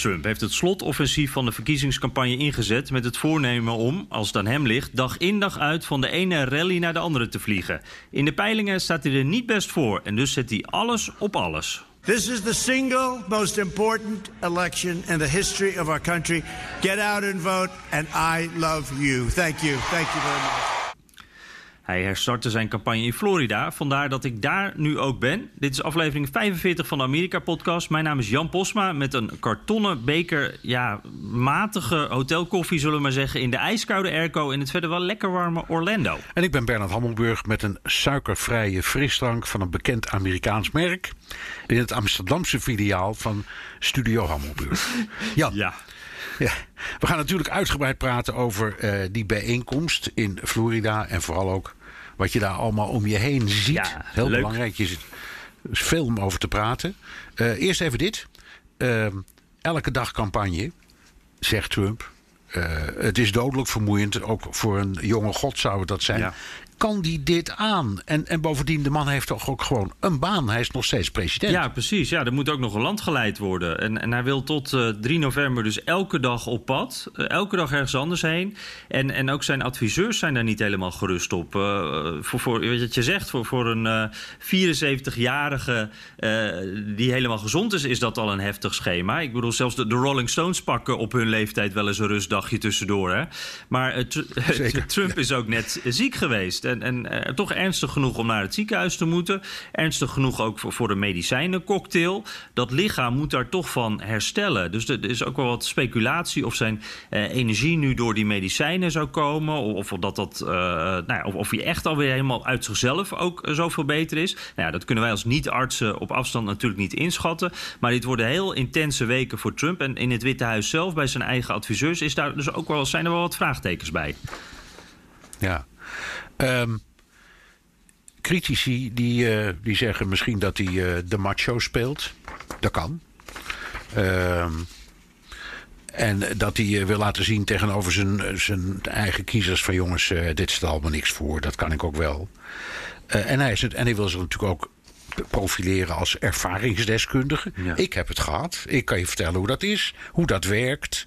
Trump heeft het slotoffensief van de verkiezingscampagne ingezet met het voornemen om, als het aan hem ligt, dag in dag uit van de ene rally naar de andere te vliegen. In de peilingen staat hij er niet best voor en dus zet hij alles op alles. This is the single most important election in the history of our country. Get out and vote, and I love you. Thank you. Thank you very much. Hij herstartte zijn campagne in Florida, vandaar dat ik daar nu ook ben. Dit is aflevering 45 van de Amerika-podcast. Mijn naam is Jan Posma met een kartonnen beker, ja, matige hotelkoffie, zullen we maar zeggen, in de ijskoude airco in het verder wel lekker warme Orlando. En ik ben Bernard Hammelburg met een suikervrije frisdrank van een bekend Amerikaans merk. In het Amsterdamse filiaal van Studio Hammelburg. Ja. ja. Ja, we gaan natuurlijk uitgebreid praten over uh, die bijeenkomst in Florida. En vooral ook wat je daar allemaal om je heen ziet. Ja, Heel leuk. belangrijk. Je zit veel om over te praten. Uh, eerst even dit. Uh, elke dag campagne, zegt Trump. Uh, het is dodelijk vermoeiend. Ook voor een jonge god zou het dat zijn. Ja. Kan die dit aan? En, en bovendien, de man heeft toch ook gewoon een baan. Hij is nog steeds president. Ja, precies. Ja, er moet ook nog een land geleid worden. En, en hij wil tot uh, 3 november dus elke dag op pad. Uh, elke dag ergens anders heen. En, en ook zijn adviseurs zijn daar niet helemaal gerust op. Uh, voor, voor wat je zegt, voor, voor een 74-jarige die helemaal gezond is, is dat al een heftig schema. Ik bedoel, zelfs de, de Rolling Stones pakken op hun leeftijd wel eens een rustdagje tussendoor. Hè? Maar Trump is ook net ziek geweest. En, en uh, toch ernstig genoeg om naar het ziekenhuis te moeten. Ernstig genoeg ook voor, voor de medicijnencocktail. Dat lichaam moet daar toch van herstellen. Dus er is ook wel wat speculatie of zijn uh, energie nu door die medicijnen zou komen. Of, of dat dat, uh, nou ja, of, of hij echt alweer helemaal uit zichzelf ook zoveel beter is. Nou ja, dat kunnen wij als niet-artsen op afstand natuurlijk niet inschatten. Maar dit worden heel intense weken voor Trump. En in het Witte Huis zelf, bij zijn eigen adviseurs, is daar dus ook wel, zijn er wel wat vraagtekens bij. Ja. Um, critici die, uh, die zeggen misschien dat hij uh, de macho speelt. Dat kan. Um, en dat hij uh, wil laten zien tegenover zijn, zijn eigen kiezers van jongens, dit stelt allemaal niks voor. Dat kan ik ook wel. en, hij is het, en hij wil zich natuurlijk ook profileren als ervaringsdeskundige. Ja. Ik heb het gehad. Ik kan je vertellen hoe dat is, hoe dat werkt.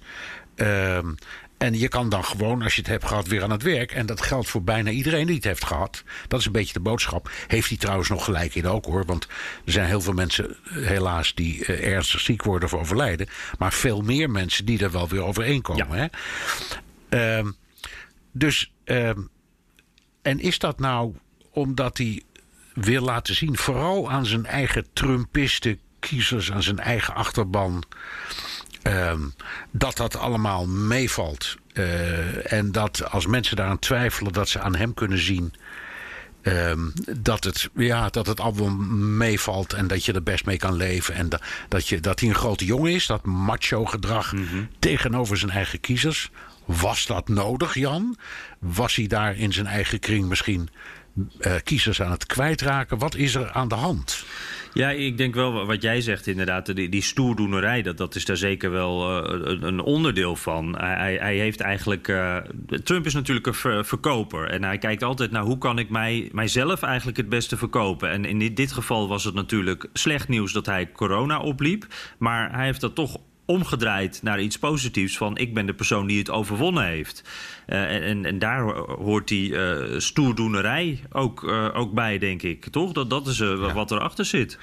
Um, en je kan dan gewoon, als je het hebt gehad, weer aan het werk. En dat geldt voor bijna iedereen die het heeft gehad. Dat is een beetje de boodschap. Heeft hij trouwens nog gelijk in ook hoor. Want er zijn heel veel mensen, helaas, die uh, ernstig ziek worden of overlijden. Maar veel meer mensen die er wel weer overeenkomen. Ja. Hè? Um, dus, um, en is dat nou omdat hij wil laten zien, vooral aan zijn eigen Trumpisten kiezers, aan zijn eigen achterban. Um, dat dat allemaal meevalt. Uh, en dat als mensen daaraan twijfelen, dat ze aan hem kunnen zien. Um, dat, het, ja, dat het allemaal meevalt en dat je er best mee kan leven. En da, dat, je, dat hij een grote jongen is, dat macho gedrag mm -hmm. tegenover zijn eigen kiezers. Was dat nodig, Jan? Was hij daar in zijn eigen kring misschien uh, kiezers aan het kwijtraken? Wat is er aan de hand? Ja, ik denk wel wat jij zegt inderdaad. Die, die stoerdoenerij, dat, dat is daar zeker wel uh, een, een, onderdeel van. Hij, hij heeft eigenlijk... Uh, Trump is natuurlijk een ver, verkoper. En hij kijkt altijd naar hoe kan ik mij, mijzelf eigenlijk het beste verkopen. En in dit geval was het natuurlijk slecht nieuws dat hij corona opliep. Maar hij heeft dat toch omgedraaid naar iets positiefs van ik ben de persoon die het overwonnen heeft. Uh, en, en daar hoort die uh, stoerdoenerij ook, uh, ook bij, denk ik. Toch? Dat, dat is ja. wat erachter zit.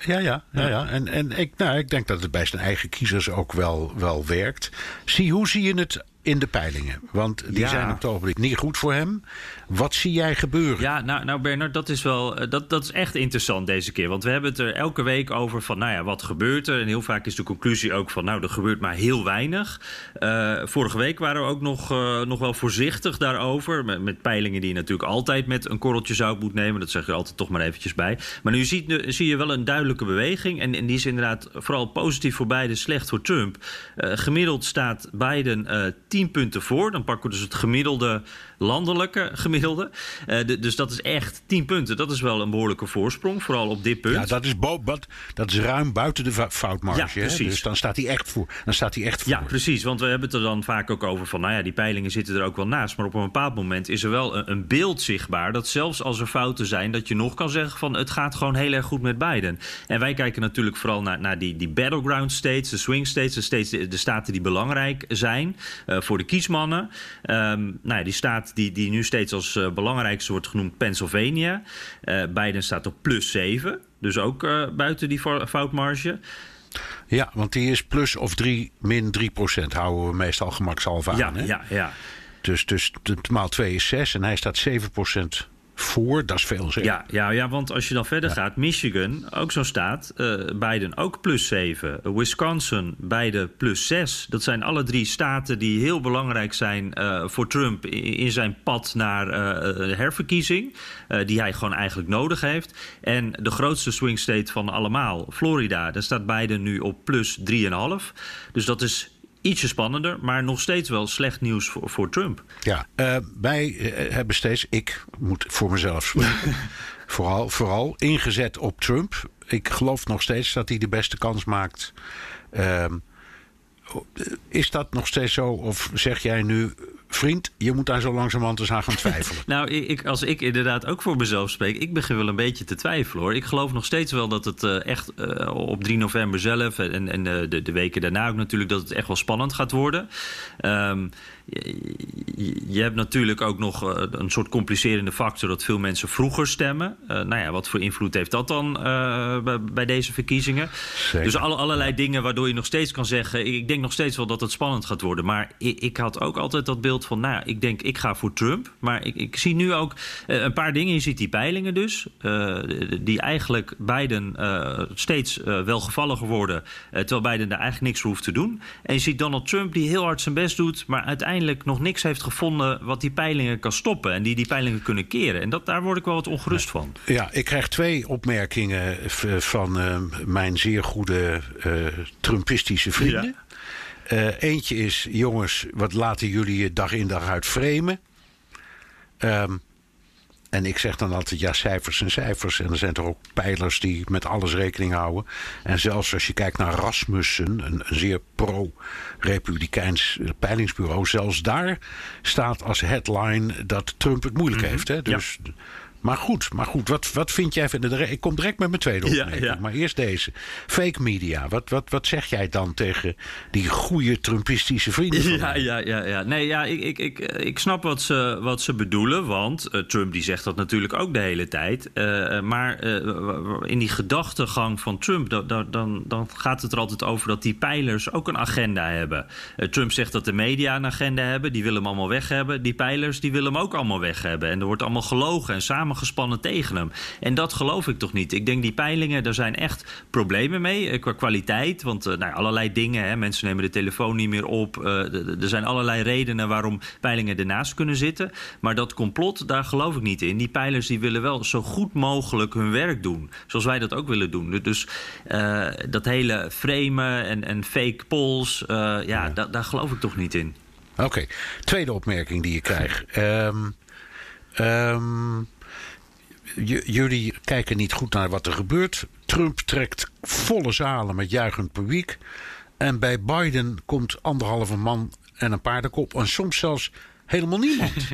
Ja, ja, ja, ja. En, en ik, nou, ik denk dat het bij zijn eigen kiezers ook wel, wel werkt. Zie, hoe zie je het in de peilingen? Want die Ja. zijn op het ogenblik niet goed voor hem. Wat zie jij gebeuren? Ja, nou, nou Bernard, dat is wel eh, dat, dat is echt interessant deze keer. Want we hebben het er elke week over van, nou ja, wat gebeurt er? En heel vaak is de conclusie ook van, nou, er gebeurt maar heel weinig. Eh, vorige week waren we ook nog, eh, nog wel voorzichtig daarover. Met, met peilingen die je natuurlijk altijd met een korreltje zout moet nemen. Dat zeg je altijd toch maar eventjes bij. Maar nu ziet, zie je wel een duidelijke beweging. En, die is inderdaad vooral positief voor Biden, slecht voor Trump. Gemiddeld staat Biden eh 10 punten voor. Dan pakken we dus het gemiddelde landelijke gemiddelde. Eh, de- dus dat is echt 10 punten. Dat is wel een behoorlijke voorsprong, vooral op dit punt. Ja, dat is, bo- dat, dat is ruim buiten de foutmarge. Ja, hè? precies. Dus dan staat hij echt voor. Dan staat hij echt voor. Ja, precies. Want we hebben het er dan vaak ook over van... nou ja, die peilingen zitten er ook wel naast. Maar op een bepaald moment is er wel een, een beeld zichtbaar... dat zelfs als er fouten zijn... dat je nog kan zeggen van het gaat gewoon heel erg goed met Biden. En wij kijken natuurlijk vooral naar, naar die, die battleground states... de swing states, de, states, de, de staten die belangrijk zijn... eh, voor de kiesmannen. Ehm, nou ja, die staat die, die nu steeds als eh, belangrijkste wordt genoemd... Pennsylvania. Eh, Biden staat op plus 7... Dus ook eh, buiten die fo- foutmarge. Ja, want die is plus of 3, min 3 procent. Houden we meestal gemakshalve aan. Ja, hè? ja, ja. Dus, dus de- maal 2 is 6 en hij staat 7 procent voor. Dat is veel zeg. Ja, ja, ja, want als je dan verder gaat, Michigan, ook zo'n staat, eh Biden ook plus 7. Wisconsin, beide plus 6. Dat zijn alle drie staten die heel belangrijk zijn eh, voor Trump in, in zijn pad naar eh, herverkiezing. die hij gewoon eigenlijk nodig heeft. En de grootste swing state van allemaal, Florida, daar staat Biden nu op plus 3,5. Dus dat is ietsje spannender, maar nog steeds wel slecht nieuws voor, voor Trump. Ja, eh, wij eh, hebben steeds, ik moet voor mezelf spreken, vooral, vooral ingezet op Trump. Ik geloof nog steeds dat hij de beste kans maakt. Ehm, is dat nog steeds zo? Of zeg jij nu, vriend, je moet daar zo langzamerhand eens aan gaan twijfelen? Nou, ik, ik- als ik inderdaad ook voor mezelf spreek, ik begin wel een beetje te twijfelen hoor. Ik geloof nog steeds wel dat het eh, echt eh, op 3 november zelf en, en eh, de, de weken daarna ook natuurlijk, dat het echt wel spannend gaat worden. Ehm, je, hebt natuurlijk ook nog een soort complicerende factor dat veel mensen vroeger stemmen. Nou ja, wat voor invloed heeft dat dan bij, bij deze verkiezingen? Zeker. Dus alle, allerlei dingen waardoor je nog steeds kan zeggen... ik denk nog steeds wel dat het spannend gaat worden. Maar ik, ik had ook altijd dat beeld van... nou ja, ik denk ik ga voor Trump. Maar ik, ik zie nu ook eh, een paar dingen. Je ziet die peilingen dus... eh, die eigenlijk Biden eh, steeds welgevalliger worden... terwijl Biden daar eigenlijk niks voor hoeft te doen. En je ziet Donald Trump die heel hard zijn best doet... maar uiteindelijk nog niks heeft gevonden... wat die peilingen kan stoppen en die die peilingen kunnen keren. En dat, daar word ik wel wat ongerust van. Ja, ik krijg twee opmerkingen van mijn zeer goede Trumpistische vrienden. Eh, eentje is, jongens, wat laten jullie je dag in dag uit framen? Ehm, en ik zeg dan altijd, ja, cijfers zijn cijfers. En er zijn toch ook pijlers die met alles rekening houden. En zelfs als je kijkt naar Rasmussen, een, een zeer pro-republikeins peilingsbureau... zelfs daar staat als headline dat Trump het moeilijk heeft. Hè? Dus, Maar goed, maar goed wat, wat vind jij. Ik kom direct met mijn tweede opmerking. ja. Maar eerst deze. Fake media. Wat, wat, wat zeg jij dan tegen die goede Trumpistische vrienden van Ja, ja, ja, ja. Nee, ja, ik, ik, ik, ik snap wat ze, wat ze bedoelen. Want eh, Trump die zegt dat natuurlijk ook de hele tijd. Eh, maar eh, in die gedachtegang van Trump, da- da- dan, dan gaat het er altijd over dat die pijlers ook een agenda hebben. Eh, Trump zegt dat de media een agenda hebben. Die willen hem allemaal weg hebben. Die pijlers die willen hem ook allemaal weg hebben. En er wordt allemaal gelogen en samengespannen tegen hem. En dat geloof ik toch niet. Ik denk die peilingen, daar zijn echt problemen mee eh, qua kwaliteit. Want eh, nou, allerlei dingen, hè, mensen nemen de telefoon niet meer op. Eh, er zijn allerlei redenen waarom peilingen ernaast kunnen zitten. Maar dat complot, daar geloof ik niet in. Die peilers die willen wel zo goed mogelijk hun werk doen. Zoals wij dat ook willen doen. Dus eh, dat hele framen en, en fake polls, ja, da- daar geloof ik toch niet in. Oké, tweede opmerking die je krijgt. Ehm, ehm, j- jullie kijken niet goed naar wat er gebeurt. Trump trekt volle zalen met juichend publiek. En bij Biden komt anderhalve man en een paardenkop. En soms zelfs helemaal niemand.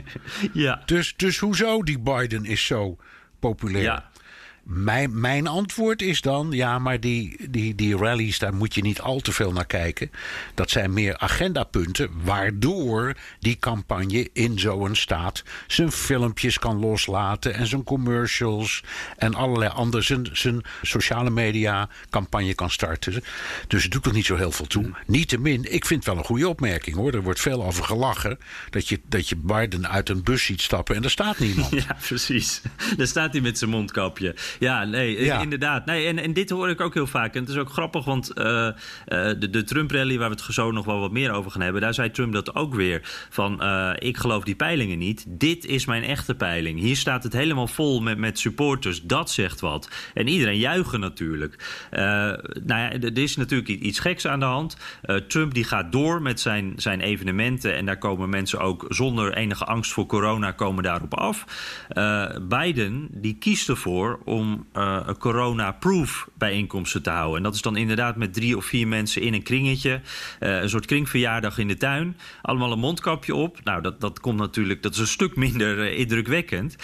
Ja. dus, dus hoezo die Biden is zo populair? Ja. Mijn, mijn antwoord is dan: ja, maar die, die, die rallies, daar moet je niet al te veel naar kijken. Dat zijn meer agendapunten, waardoor die campagne in zo'n staat zijn filmpjes kan loslaten en zijn commercials en allerlei andere, zijn, zijn sociale media campagne kan starten. Dus het doet er niet zo heel veel toe. Niettemin, ik vind het wel een goede opmerking hoor. Er wordt veel over gelachen dat je, dat je Biden uit een bus ziet stappen en er staat niemand. Ja, precies. Daar staat hij met zijn mondkapje. Ja, nee, inderdaad. Nee, en, en dit hoor ik ook heel vaak. En het is ook grappig, want uh, de, de Trump-rally, waar we het zo nog wel wat meer over gaan hebben, daar zei Trump dat ook weer. Van uh, ik geloof die peilingen niet. Dit is mijn echte peiling. Hier staat het helemaal vol met, met supporters. Dat zegt wat. En iedereen juichen natuurlijk. nou ja, er is natuurlijk iets geks aan de hand. Trump die gaat door met zijn, zijn evenementen. En daar komen mensen ook zonder enige angst voor corona komen daarop af. Biden die kiest ervoor om uh, corona-proof bijeenkomsten te houden. En dat is dan inderdaad met drie of vier mensen in een kringetje. Uh, een soort kringverjaardag in de tuin. Allemaal een mondkapje op. Nou, dat, dat komt natuurlijk, dat is een stuk minder uh, indrukwekkend.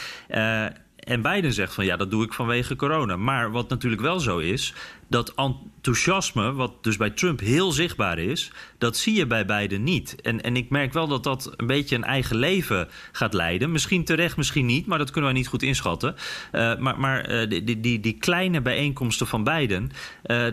en Biden zegt van ja, dat doe ik vanwege corona. Maar wat natuurlijk wel zo is, dat enthousiasme, wat dus bij Trump heel zichtbaar is, dat zie je bij beiden niet. En, en ik merk wel dat dat een beetje een eigen leven gaat leiden. Misschien terecht, misschien niet, maar dat kunnen we niet goed inschatten. Uh, maar maar uh, die, die, die kleine bijeenkomsten van beiden, uh,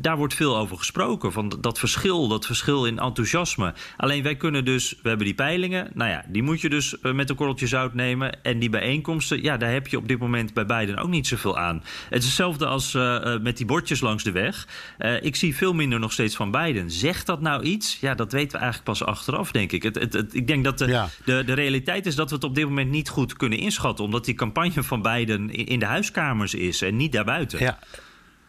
daar wordt veel over gesproken. Van dat verschil, dat verschil in enthousiasme. Alleen wij kunnen dus, we hebben die peilingen, nou ja, die moet je dus met een korreltje zout nemen. En die bijeenkomsten, ja, daar heb je op dit moment bij beiden ook niet zoveel aan. Het is hetzelfde als met die bordjes langs de weg. Uh, ik zie veel minder nog steeds van Biden. Zegt dat nou iets? Ja, dat weten we eigenlijk pas achteraf, denk ik. Het, het, het, ik denk dat de, ja. de, de realiteit is dat we het op dit moment niet goed kunnen inschatten. Omdat die campagne van Biden in, de huiskamers is en niet daarbuiten. Ja.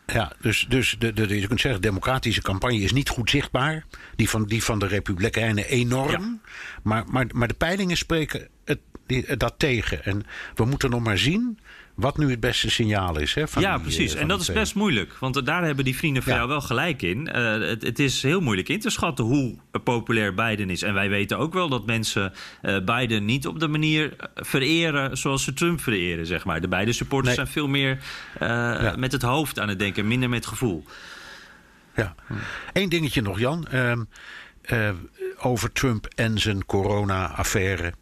Ja, dus, dus de, de, je kunt zeggen, de democratische campagne is niet goed zichtbaar. Die van, die van de Republikeinen enorm. Ja. Maar, maar, maar de peilingen spreken het, die, dat tegen. En we moeten nog maar zien wat nu het beste signaal is. Hè, van ja, die, precies. En dat is best moeilijk. Want daar hebben die vrienden van ja. jou wel gelijk in. Uh, het, het, is heel moeilijk in te schatten hoe populair Biden is. En wij weten ook wel dat mensen uh, Biden niet op de manier vereren zoals ze Trump vereren. Zeg maar. De beide supporters nee. zijn veel meer ja. met het hoofd aan het denken, minder met gevoel. Ja. Eén dingetje nog, Jan. over Trump en zijn corona-affaire.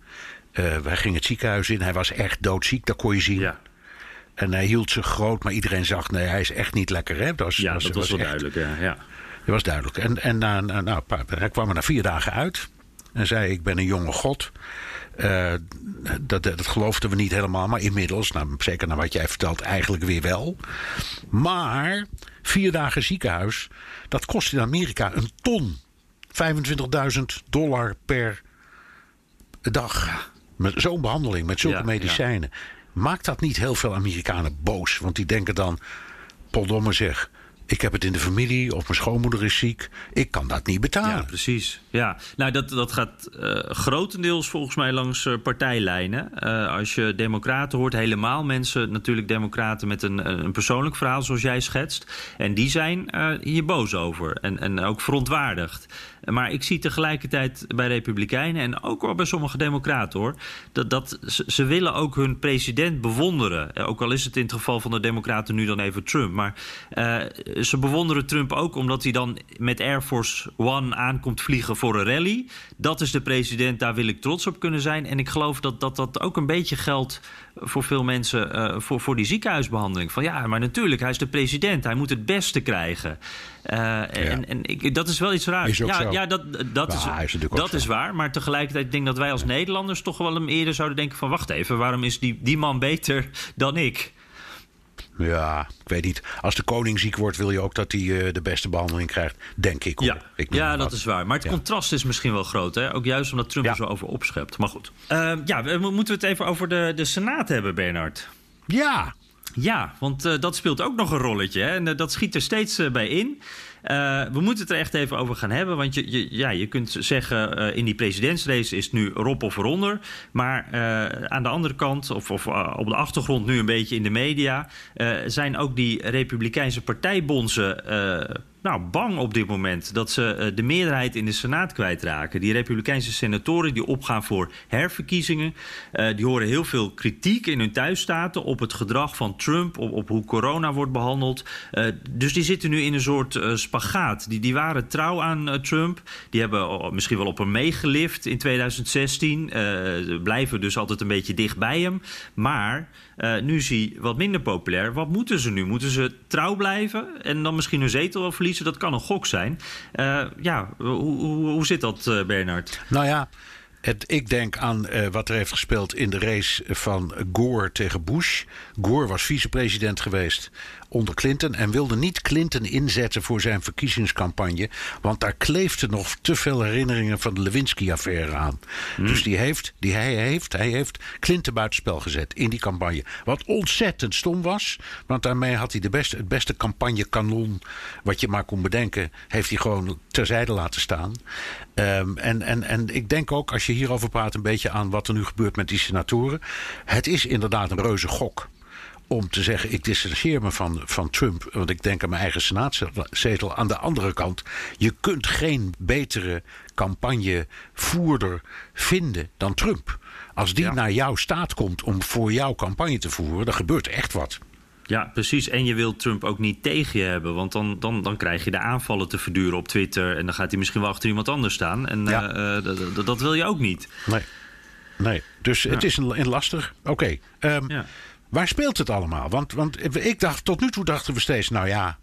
Wij gingen het ziekenhuis in. Hij was echt doodziek, dat kon je zien. Ja. En hij hield zich groot, maar iedereen zag... nee, hij is echt niet lekker. Hè? Dat was, ja, dat was, was wel echt, duidelijk. Ja, ja. Dat was duidelijk. En, en na, nou, hij kwam er na vier dagen uit. En zei, ik ben een jonge god. Uh, dat, dat geloofden we niet helemaal. Maar inmiddels, nou, zeker naar wat jij vertelt, eigenlijk weer wel. Maar vier dagen ziekenhuis... dat kost in Amerika een ton. 25.000 dollar per dag. Met zo'n behandeling, met zulke ja, medicijnen. Ja. Maakt dat niet heel veel Amerikanen boos? Want die denken dan, potdomme zeg... Ik heb het in de familie of mijn schoonmoeder is ziek. Ik kan dat niet betalen. Ja, precies. Ja, nou, dat, dat gaat uh, grotendeels volgens mij langs uh, partijlijnen. Uh, als je democraten hoort, helemaal mensen, natuurlijk democraten met een, een persoonlijk verhaal zoals jij schetst. En die zijn hier boos over en, en ook verontwaardigd. Maar ik zie tegelijkertijd bij Republikeinen en ook wel bij sommige Democraten hoor. Dat, dat ze willen ook hun president bewonderen. Ook al is het in het geval van de Democraten nu dan even Trump. Maar uh, ze bewonderen Trump ook omdat hij dan met Air Force One aankomt vliegen voor een rally. Dat is de president, daar wil ik trots op kunnen zijn. En ik geloof dat dat, dat ook een beetje geldt voor veel mensen uh, voor, voor die ziekenhuisbehandeling. Van ja, maar natuurlijk, hij is de president. Hij moet het beste krijgen. Uh, ja. En, en ik, dat is wel iets raars. Ja, ja, dat, dat, is, is dat is waar. Maar tegelijkertijd denk ik dat wij als ja. Nederlanders toch wel hem eerder zouden denken van... wacht even, waarom is die, die man beter dan ik? Ja, ik weet niet. Als de koning ziek wordt, wil je ook dat hij uh, de beste behandeling krijgt. Denk ik. Hoor. Ja, ik ja dat is waar. Maar het ja. contrast is misschien wel groot. Hè? Ook juist omdat Trump ja. er zo over opschept. Maar goed. Uh, ja, we, moeten we het even over de, de Senaat hebben, Bernard. Ja. Ja, want uh, dat speelt ook nog een rolletje. Hè? En dat schiet er steeds bij in. Uh, we moeten het er echt even over gaan hebben. Want je, je, ja, je kunt zeggen, uh, in die presidentsrace is nu Rob of eronder. Maar uh, aan de andere kant, of, of op de achtergrond nu een beetje in de media... zijn ook die republikeinse partijbonzen nou, bang op dit moment dat ze uh, de meerderheid in de Senaat kwijtraken. Die Republikeinse senatoren die opgaan voor herverkiezingen, uh, die horen heel veel kritiek in hun thuisstaten op het gedrag van Trump, op, op hoe corona wordt behandeld. Uh, dus die zitten nu in een soort spagaat. Die, die waren trouw aan Trump, die hebben misschien wel op hem meegelift in 2016, blijven dus altijd een beetje dicht bij hem. Maar nu is hij wat minder populair. Wat moeten ze nu? Moeten ze trouw blijven en dan misschien hun zetel wel verliezen? Dat kan een gok zijn. Uh, ja, hoe, hoe, hoe, zit dat, uh, Bernard? Nou ja. Het, ik denk aan wat er heeft gespeeld in de race van Gore tegen Bush. Gore was vicepresident geweest onder Clinton en wilde niet Clinton inzetten voor zijn verkiezingscampagne, want daar kleefden nog te veel herinneringen van de Lewinsky-affaire aan. Hmm. Dus die heeft, die hij, heeft, hij heeft Clinton buitenspel gezet in die campagne. Wat ontzettend stom was, want daarmee had hij de beste, het beste campagnekanon wat je maar kon bedenken, heeft hij gewoon terzijde laten staan. Um, en, en, en ik denk ook, als je hierover praat, een beetje aan wat er nu gebeurt met die senatoren. Het is inderdaad een reuze gok om te zeggen: ik distancieer me van, van Trump, want ik denk aan mijn eigen senaatzetel. Aan de andere kant, je kunt geen betere campagnevoerder vinden dan Trump. Als die naar jouw staat komt om voor jouw campagne te voeren, dan gebeurt echt wat. Ja, precies. En je wilt Trump ook niet tegen je hebben. Want dan, dan, dan krijg je de aanvallen te verduren op Twitter. En dan gaat hij misschien wel achter iemand anders staan. En ja. uh, dat wil je ook niet. Nee. Nee. Dus ja. het is een, een lastig. Oké. Okay. Um, ja. Waar speelt het allemaal? Want, want ik dacht, tot nu toe dachten we steeds, nou ja,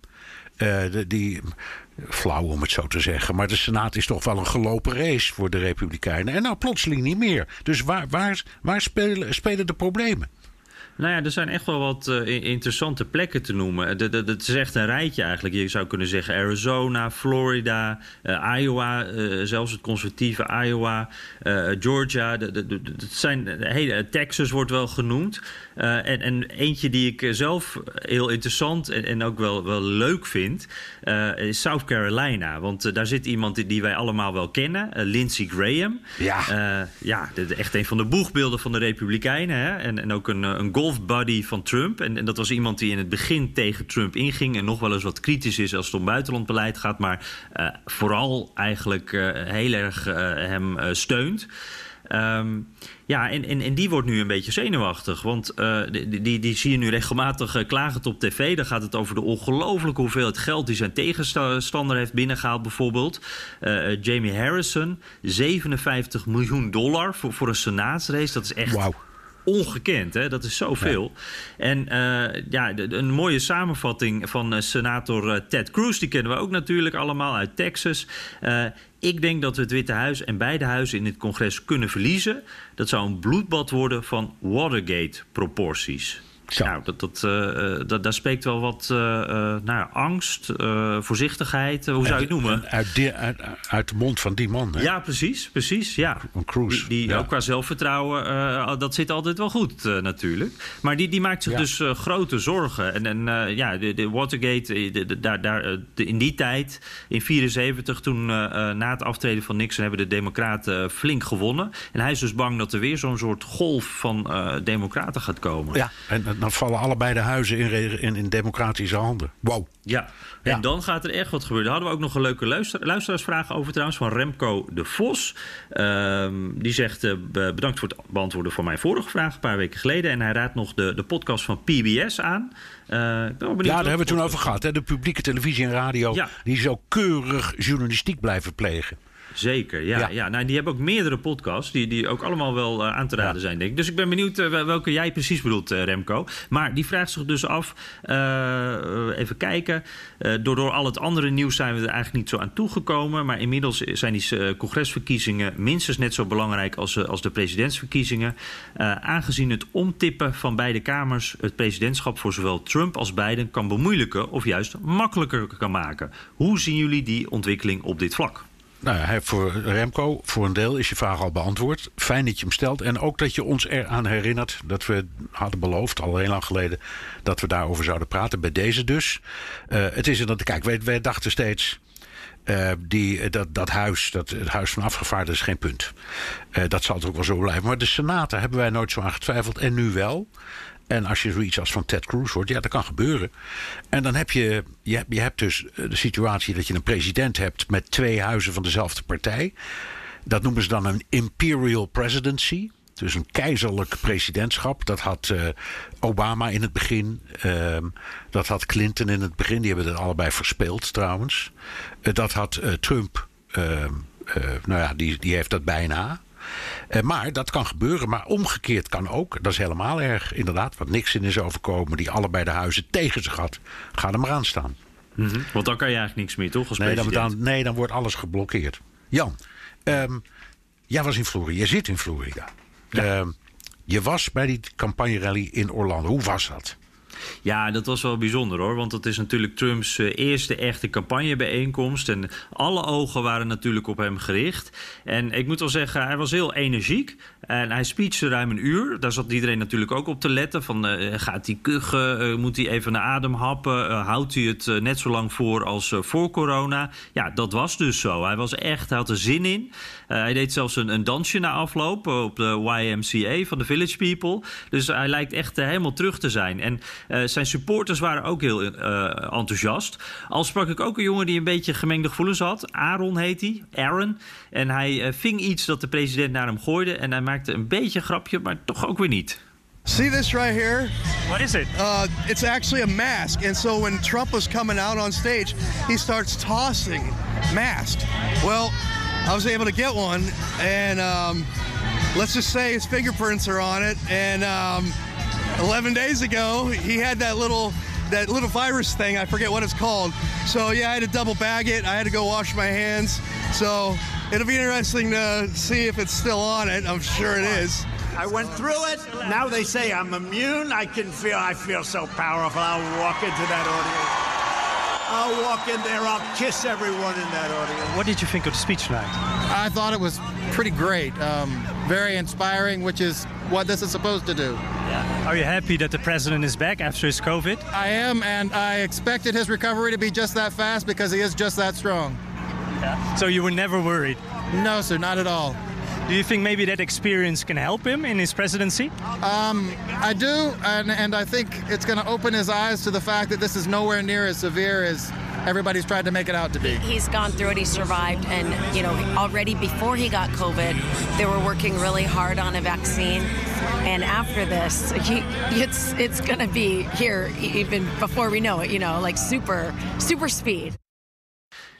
de, die, flauw om het zo te zeggen. Maar de Senaat is toch wel een gelopen race voor de Republikeinen. En nou plotseling niet meer. Dus waar, waar, waar spelen, spelen de problemen? Nou ja, er zijn echt wel wat uh, interessante plekken te noemen. Het is echt een rijtje eigenlijk. Je zou kunnen zeggen Arizona, Florida, Iowa, zelfs het conservatieve Iowa, Georgia. Het zijn, hele, Texas wordt wel genoemd. En, en, eentje die ik zelf heel interessant en, en ook wel, wel leuk vind, is South Carolina. Want daar zit iemand die, die, wij allemaal wel kennen, Lindsey Graham. Ja, ja de, echt een van de boegbeelden van de Republikeinen. Hè? En, en ook een, een golfbuddy van Trump. En, en, dat was iemand die in het begin tegen Trump inging. En nog wel eens wat kritisch is als het om buitenlandbeleid gaat. Maar uh, vooral eigenlijk uh, heel erg uh, hem steunt. Um, ja, en, en, en die wordt nu een beetje zenuwachtig. Want uh, die, die, die zie je nu regelmatig uh, klagend op tv. Dan gaat het over de ongelooflijke hoeveelheid geld die zijn tegenstander heeft binnengehaald. Bijvoorbeeld uh, Jamie Harrison, 57 miljoen dollar voor, voor een senaatsrace. Dat is echt... Wow ongekend. Hè? Dat is zoveel. Ja. En uh, ja, de, een mooie samenvatting van uh, senator uh, Ted Cruz... die kennen we ook natuurlijk allemaal uit Texas. ik denk dat we het Witte Huis en beide huizen in het congres kunnen verliezen. Dat zou een bloedbad worden van Watergate-proporties. Zo. Nou, dat, dat, uh, dat, daar spreekt wel wat uh, nou, angst, voorzichtigheid, hoe zou je het noemen? Uit, de, uit, uit, de mond van die man. Hè? Ja, precies, precies. Ja. Een cruise. Die, die ja. ook qua zelfvertrouwen, dat zit altijd wel goed natuurlijk. Maar die, die maakt zich ja. dus grote zorgen. En, en ja, de, de Watergate, de, daar, daar, in die tijd, in 74, toen na het aftreden van Nixon, hebben de Democraten flink gewonnen. En hij is dus bang dat er weer zo'n soort golf van Democraten gaat komen. Ja, en dan vallen allebei de huizen in, in, in democratische handen. Wow. Ja. ja. en dan gaat er echt wat gebeuren. Daar hadden we ook nog een leuke luister, luisteraarsvraag over trouwens van Remco de Vos. Um, die zegt uh, bedankt voor het beantwoorden van mijn vorige vraag een paar weken geleden. En hij raadt nog de, de podcast van PBS aan. Uh, ja, daar hebben we het toen over gehad. Hè? De publieke televisie en radio ja. die zo keurig journalistiek blijven plegen. Zeker, ja. ja. ja. Nou, die hebben ook meerdere podcasts die, die ook allemaal wel uh, aan te raden ja. zijn, denk ik. Dus ik ben benieuwd uh, welke jij precies bedoelt, uh, Remco. Maar die vraagt zich dus af, even kijken. door, door al het andere nieuws zijn we er eigenlijk niet zo aan toegekomen. Maar inmiddels zijn die congresverkiezingen minstens net zo belangrijk als, als de presidentsverkiezingen. aangezien het omtippen van beide kamers het presidentschap voor zowel Trump als Biden kan bemoeilijken of juist makkelijker kan maken. Hoe zien jullie die ontwikkeling op dit vlak? Nou ja, voor Remco, voor een deel is je vraag al beantwoord. Fijn dat je hem stelt. En ook dat je ons eraan herinnert dat we hadden beloofd, al heel lang geleden, dat we daarover zouden praten. Bij deze dus. Uh, het is dat, kijk, wij, wij dachten steeds. Uh, die, dat, dat huis, dat, het huis van afgevaardigden is geen punt. Dat zal het ook wel zo blijven. Maar de Senaten hebben wij nooit zo aan getwijfeld. En nu wel. En als je zoiets als van Ted Cruz hoort, ja, dat kan gebeuren. En dan heb je, je hebt, je hebt dus de situatie dat je een president hebt met twee huizen van dezelfde partij. Dat noemen ze dan een imperial presidency. Dus een keizerlijk presidentschap. Dat had uh, Obama in het begin. Uh, dat had Clinton in het begin. Die hebben het allebei verspeeld trouwens. Uh, dat had Trump. Ehm, nou ja, die, die heeft dat bijna. Maar dat kan gebeuren. Maar omgekeerd kan ook. Dat is helemaal erg. Inderdaad, wat Nixon is overkomen. Die allebei de huizen tegen zich had. Ga er maar aan staan. Mm -hmm. Want dan kan je eigenlijk niks meer, toch? Als nee, dan, dan, nee, dan wordt alles geblokkeerd. Jan, um, jij was in Florida. Je zit in Florida. Ja. Uh, je was bij die campagnerally in Orlando. Hoe was dat? Ja, dat was wel bijzonder hoor. Want dat is natuurlijk Trumps uh, eerste echte campagnebijeenkomst. En alle ogen waren natuurlijk op hem gericht. En ik moet wel zeggen, hij was heel energiek. En hij speechte ruim een uur. Daar zat iedereen natuurlijk ook op te letten. Van, uh, gaat hij kuchen? Uh, moet hij even naar adem happen? houdt hij het net zo lang voor als voor corona? Ja, dat was dus zo. Hij was echt, hij had er zin in. Hij deed zelfs een, een, dansje na afloop op de YMCA van de Village People. Dus hij lijkt echt helemaal terug te zijn. En uh, zijn supporters waren ook heel uh, enthousiast. Al sprak ik ook een jongen die een beetje gemengde gevoelens had. Aaron heet hij, Aaron. En hij uh, ving iets dat de president naar hem gooide. En hij maakte een beetje een grapje, maar toch ook weer niet. See this right here? What is it? Uh, it's actually a mask. And so when Trump was coming out on stage, he starts tossing masks. Well, I was able to get one. And um, let's just say his fingerprints are on it. And um, 11 days ago, he had that little that little virus thing. I forget what it's called. So yeah, I had to double bag it. I had to go wash my hands. So it'll be interesting to see if it's still on it. I'm sure it is. I went through it. Now they say I'm immune. I can feel. I feel so powerful. I'll walk into that audience. I'll walk in there. I'll kiss everyone in that audience. What did you think of the speech tonight? I thought it was pretty great. Um, very inspiring, which is what this is supposed to do. Yeah. Are you happy that the president is back after his COVID? I am, and I expected his recovery to be just that fast because he is just that strong. Yeah. So you were never worried? No, sir, not at all. Do you think maybe that experience can help him in his presidency? Um, I do, and, and I think it's going to open his eyes to the fact that this is nowhere near as severe as everybody's tried to make it out to be. He's gone through it, he survived, and you know, already before he got COVID, they were working really hard on a vaccine. And after this, he, it's it's going to be here even before we know it. You know, like super super speed.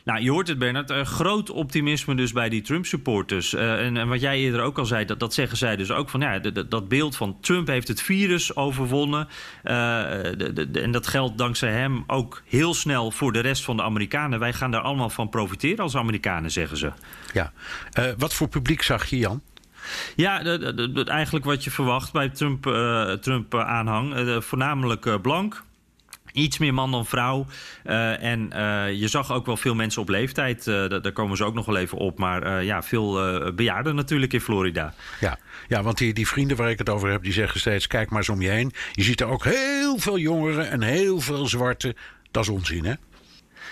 Nou, je hoort het, Bernard. Uh, groot optimisme dus bij die Trump-supporters. Uh, en, en, wat jij eerder ook al zei, dat, dat zeggen zij dus ook van... ja, dat beeld van Trump heeft het virus overwonnen. Uh, de, de, en dat geldt dankzij hem ook heel snel voor de rest van de Amerikanen. Wij gaan daar allemaal van profiteren als Amerikanen, zeggen ze. Ja. wat voor publiek zag je, Jan? Ja, eigenlijk wat je verwacht bij Trump-aanhang. Trump voornamelijk blank, Iets meer man dan vrouw. Uh, en uh, je zag ook wel veel mensen op leeftijd. Uh, daar komen ze ook nog wel even op. Maar ja, veel bejaarden natuurlijk in Florida. Ja, ja want die, die vrienden waar ik het over heb, die zeggen steeds: kijk maar eens om je heen. Je ziet er ook heel veel jongeren en heel veel zwarte. Dat is onzin, hè?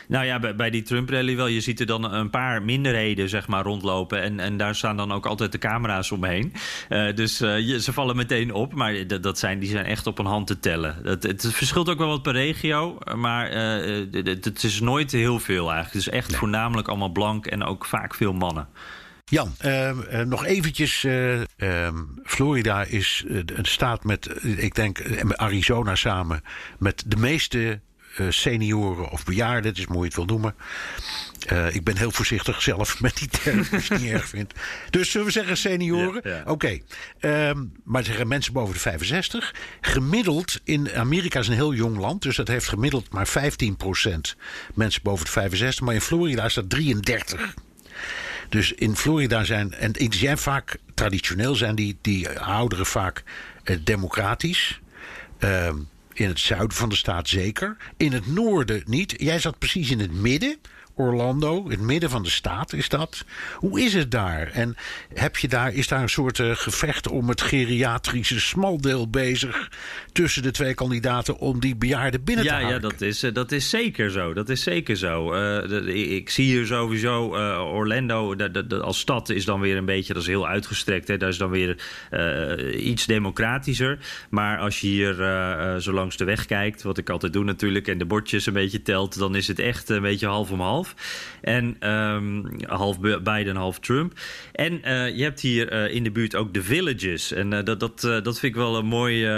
Nou ja, bij, bij die Trump-rally wel. Je ziet er dan een paar minderheden zeg maar, rondlopen. En, en daar staan dan ook altijd de camera's omheen. Uh, dus uh, je, ze vallen meteen op. Maar dat zijn, die zijn echt op een hand te tellen. Het, het verschilt ook wel wat per regio. Maar het, het, is nooit heel veel eigenlijk. Het is echt nee. voornamelijk allemaal blank en ook vaak veel mannen. Jan, uh, uh, nog eventjes. Uh, Florida is een staat met, ik denk, Arizona samen, met de meeste senioren of bejaarden, het is mooi het wil noemen. Uh, ik ben heel voorzichtig zelf met die term, als ik niet erg vind. Dus zullen we zeggen senioren? Ja, ja. Oké. Okay. Um, maar zeggen mensen boven de 65. Gemiddeld in Amerika is een heel jong land, dus dat heeft gemiddeld maar 15% mensen boven de 65. Maar in Florida is dat 33. Dus in Florida zijn, en die zijn vaak, traditioneel zijn die, die ouderen vaak uh, democratisch. Um, in het zuiden van de staat zeker. In het noorden niet. Jij zat precies in het midden. Orlando, in het midden van de staat is dat. Hoe is het daar? En heb je daar, is daar een soort uh, gevecht om het geriatrische smaldeel bezig tussen de twee kandidaten om die bejaarden binnen ja, te halen? Ja, dat is, uh, dat is zeker zo. Dat is zeker zo. Uh, de, ik zie hier sowieso Orlando als stad is dan weer een beetje, dat is heel uitgestrekt. Hè? Dat is dan weer iets democratischer. Maar als je hier zo langs de weg kijkt, wat ik altijd doe natuurlijk, en de bordjes een beetje telt, dan is het echt een beetje half om half. En um, half Biden, half Trump. En uh, je hebt hier uh, in de buurt ook de villages. En uh, dat, dat, dat vind ik wel een mooi,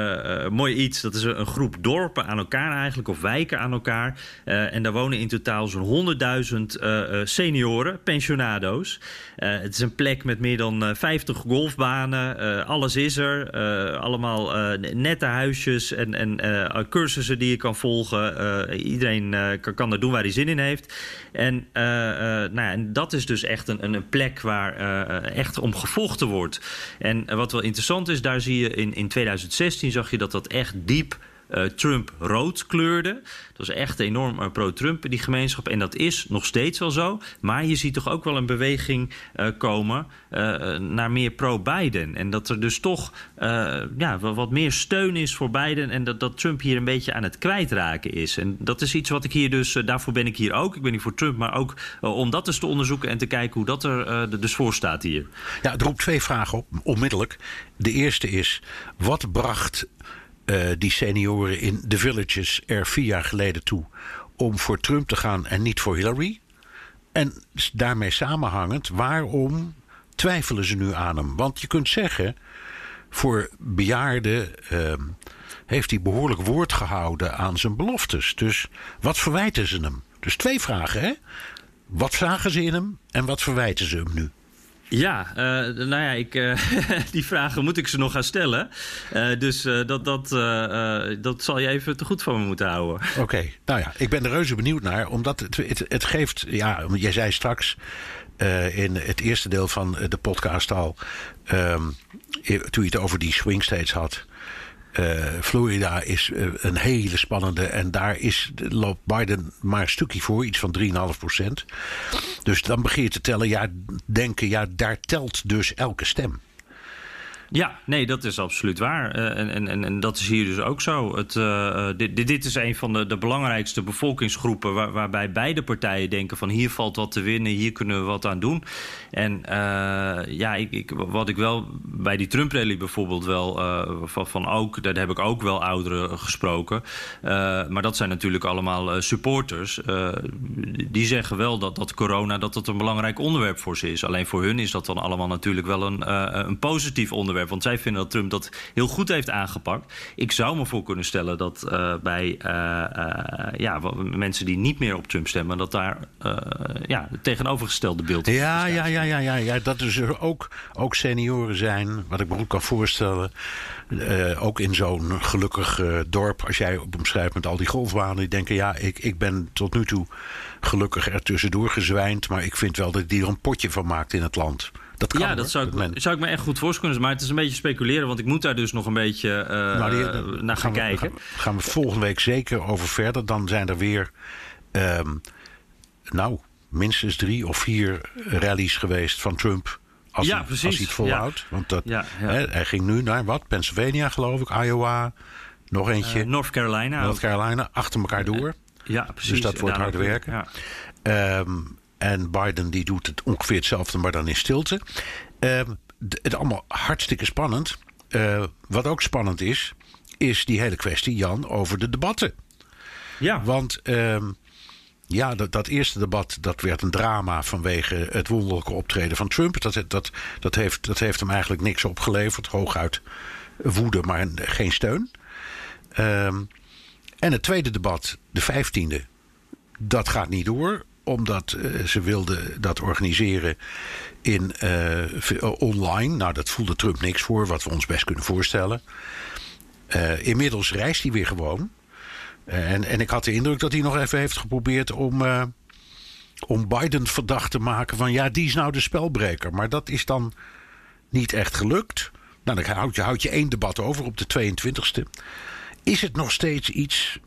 mooi iets. Dat is een, groep dorpen aan elkaar eigenlijk, of wijken aan elkaar. en daar wonen in totaal zo'n 100.000 senioren, pensionado's. het is een plek met meer dan 50 golfbanen. alles is er. allemaal nette huisjes en, en cursussen die je kan volgen. iedereen kan, kan er doen waar hij zin in heeft. En, uh, uh, nou dat is dus echt een, een plek waar uh, echt om gevochten wordt. En wat wel interessant is, daar zie je in, in 2016 zag je dat dat echt diep uh, Trump rood kleurde. Dat was echt enorm uh, pro-Trump, die gemeenschap. En dat is nog steeds wel zo. Maar je ziet toch ook wel een beweging uh, komen naar meer pro-Biden. En dat er dus toch ja, wat meer steun is voor Biden. En dat, dat Trump hier een beetje aan het kwijtraken is. En dat is iets wat ik hier dus, daarvoor ben ik hier ook. Ik ben hier voor Trump, maar ook om dat eens te onderzoeken en te kijken hoe dat er dus voor staat hier. Ja, het roept twee vragen op, onmiddellijk. De eerste is, wat bracht uh, die senioren in de villages er vier jaar geleden toe om voor Trump te gaan en niet voor Hillary? En daarmee samenhangend, waarom twijfelen ze nu aan hem? Want je kunt zeggen, voor bejaarden uh, heeft hij behoorlijk woord gehouden aan zijn beloftes. Dus wat verwijten ze hem? Dus twee vragen, hè? Wat vragen ze in hem en wat verwijten ze hem nu? Ja, uh, nou ja, ik, uh, die vragen moet ik ze nog gaan stellen. Uh, dus dat, dat, dat zal je even te goed van me moeten houden. Oké, okay. nou ja, ik ben er reuze benieuwd naar. Omdat het, het, het geeft, ja, jij zei straks in het eerste deel van de podcast al... Um, toen je het over die swing states had... Uh, Florida is uh, een hele spannende. En daar is, loopt Biden maar een stukje voor, iets van 3,5 procent. Dus dan begin je te tellen, ja, denken, ja, daar telt dus elke stem. Ja, nee, dat is absoluut waar. Uh, en, en, en dat is hier dus ook zo. Het, uh, dit, dit is een van de, de belangrijkste bevolkingsgroepen waar, waarbij beide partijen denken van hier valt wat te winnen, hier kunnen we wat aan doen. En ja, ik, ik, wat ik wel bij die Trump-rally bijvoorbeeld wel van, van ook, daar heb ik ook wel ouderen gesproken. maar dat zijn natuurlijk allemaal supporters. die zeggen wel dat, dat corona dat dat een belangrijk onderwerp voor ze is. Alleen voor hun is dat dan allemaal natuurlijk wel een, een positief onderwerp. Want zij vinden dat Trump dat heel goed heeft aangepakt. Ik zou me voor kunnen stellen dat uh, bij uh, uh, ja, mensen die niet meer op Trump stemmen, dat daar ja, het tegenovergestelde beeld is. Ja, ja, ja, ja, ja, ja, dat dus er ook, ook senioren zijn, wat ik me goed kan voorstellen. ook in zo'n gelukkig dorp, als jij omschrijft met al die golfbanen, die denken: ja, ik, ik ben tot nu toe gelukkig er tussendoor gezwijnd, maar ik vind wel dat die er een potje van maakt in het land. Dat kan, ja, dat zou ik, zou ik me echt goed voorstellen. Maar het is een beetje speculeren, want ik moet daar dus nog een beetje uh, nou, die, naar gaan, gaan kijken. Gaan, gaan, we volgende week zeker over verder. Dan zijn er weer, um, nou, minstens drie of vier rallies geweest van Trump. Als, ja, hij, precies. als hij het volhoudt. Ja. Want dat, ja, hè, hij ging nu naar wat? Pennsylvania, geloof ik, Iowa. Nog eentje. Uh, North Carolina. North Carolina, achter elkaar door. Ja, precies. Dus dat wordt hard werken. Um, en Biden die doet het ongeveer hetzelfde, maar dan in stilte. Uh, het allemaal hartstikke spannend. Uh, wat ook spannend is, is die hele kwestie, Jan, over de debatten. Ja. Want uh, ja, dat, dat, eerste debat dat werd een drama vanwege het wonderlijke optreden van Trump. Dat, dat, dat, heeft, dat heeft hem eigenlijk niks opgeleverd. Hooguit woede, maar geen steun. Ehm, en het tweede debat, de vijftiende, dat gaat niet door omdat uh, ze wilden dat organiseren in, uh, online. Nou, dat voelde Trump niks voor, wat we ons best kunnen voorstellen. Uh, inmiddels reist hij weer gewoon. en, en ik had de indruk dat hij nog even heeft geprobeerd om, om Biden verdacht te maken van ja, die is nou de spelbreker. Maar dat is dan niet echt gelukt. Nou, dan houd je, houd je één debat over op de 22e. Is het nog steeds iets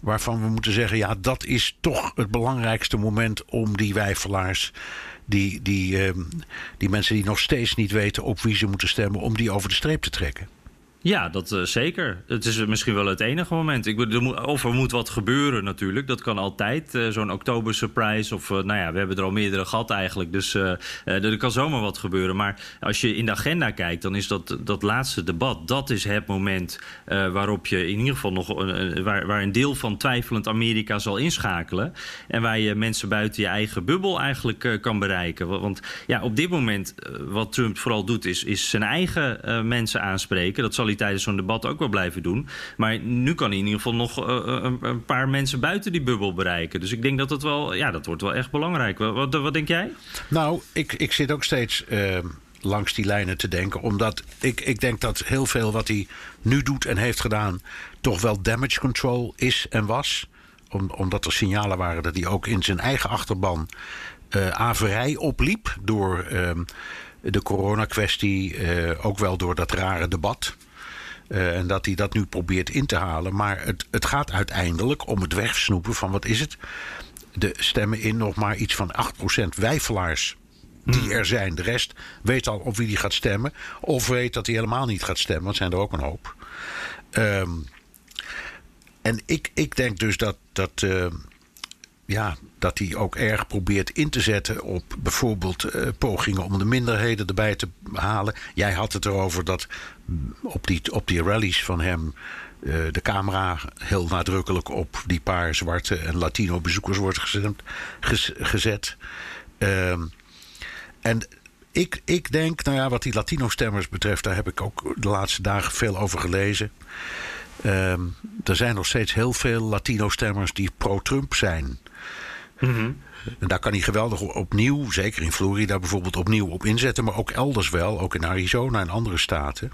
waarvan we moeten zeggen: ja, dat is toch het belangrijkste moment om die wijfelaars. Die, die, ehm, die mensen die nog steeds niet weten op wie ze moeten stemmen, om die over de streep te trekken. Ja, dat uh, zeker. Het is misschien wel het enige moment. Ik of er moet wat gebeuren natuurlijk. Dat kan altijd. Uh, Zo'n oktober surprise. Of uh, nou ja, we hebben er al meerdere gehad eigenlijk. Dus er kan zomaar wat gebeuren. Maar als je in de agenda kijkt, dan is dat, dat laatste debat. Dat is het moment waarop je in ieder geval nog. waar, waar een deel van twijfelend Amerika zal inschakelen. En waar je mensen buiten je eigen bubbel eigenlijk kan bereiken. Want ja, op dit moment, wat Trump vooral doet, is, is zijn eigen mensen aanspreken. Dat zal tijdens zo'n debat ook wel blijven doen. Maar nu kan hij in ieder geval nog uh, een, een, paar mensen buiten die bubbel bereiken. Dus ik denk dat dat wel, ja, dat wordt wel echt belangrijk. Wat, wat, denk jij? Nou, ik, ik zit ook steeds. Uh, langs die lijnen te denken. Omdat ik, ik denk dat heel veel wat hij nu doet en heeft gedaan. toch wel damage control is en was. Om, omdat er signalen waren dat hij ook in zijn eigen achterban. Uh, averij opliep. door uh, de coronakwestie. Uh, ook wel door dat rare debat. Uh, en dat hij dat nu probeert in te halen. Maar het, het gaat uiteindelijk om het wegsnoepen van wat is het? De stemmen in nog maar iets van 8% wijfelaars die hmm. er zijn. De rest weet al op wie die gaat stemmen. Of weet dat hij helemaal niet gaat stemmen, want zijn er ook een hoop. Um, en ik, ik denk dus dat, dat uh, ja, dat hij ook erg probeert in te zetten op bijvoorbeeld uh, pogingen om de minderheden erbij te halen. Jij had het erover dat op die, op die rallies van hem uh, de camera heel nadrukkelijk op die paar zwarte en Latino bezoekers wordt gezet. Uh, en ik, ik denk, nou ja, wat die Latino-stemmers betreft, daar heb ik ook de laatste dagen veel over gelezen. Uh, er zijn nog steeds heel veel Latino-stemmers die pro-Trump zijn. En daar kan hij geweldig opnieuw, zeker in Florida bijvoorbeeld, opnieuw op inzetten. Maar ook elders wel, ook in Arizona en andere staten.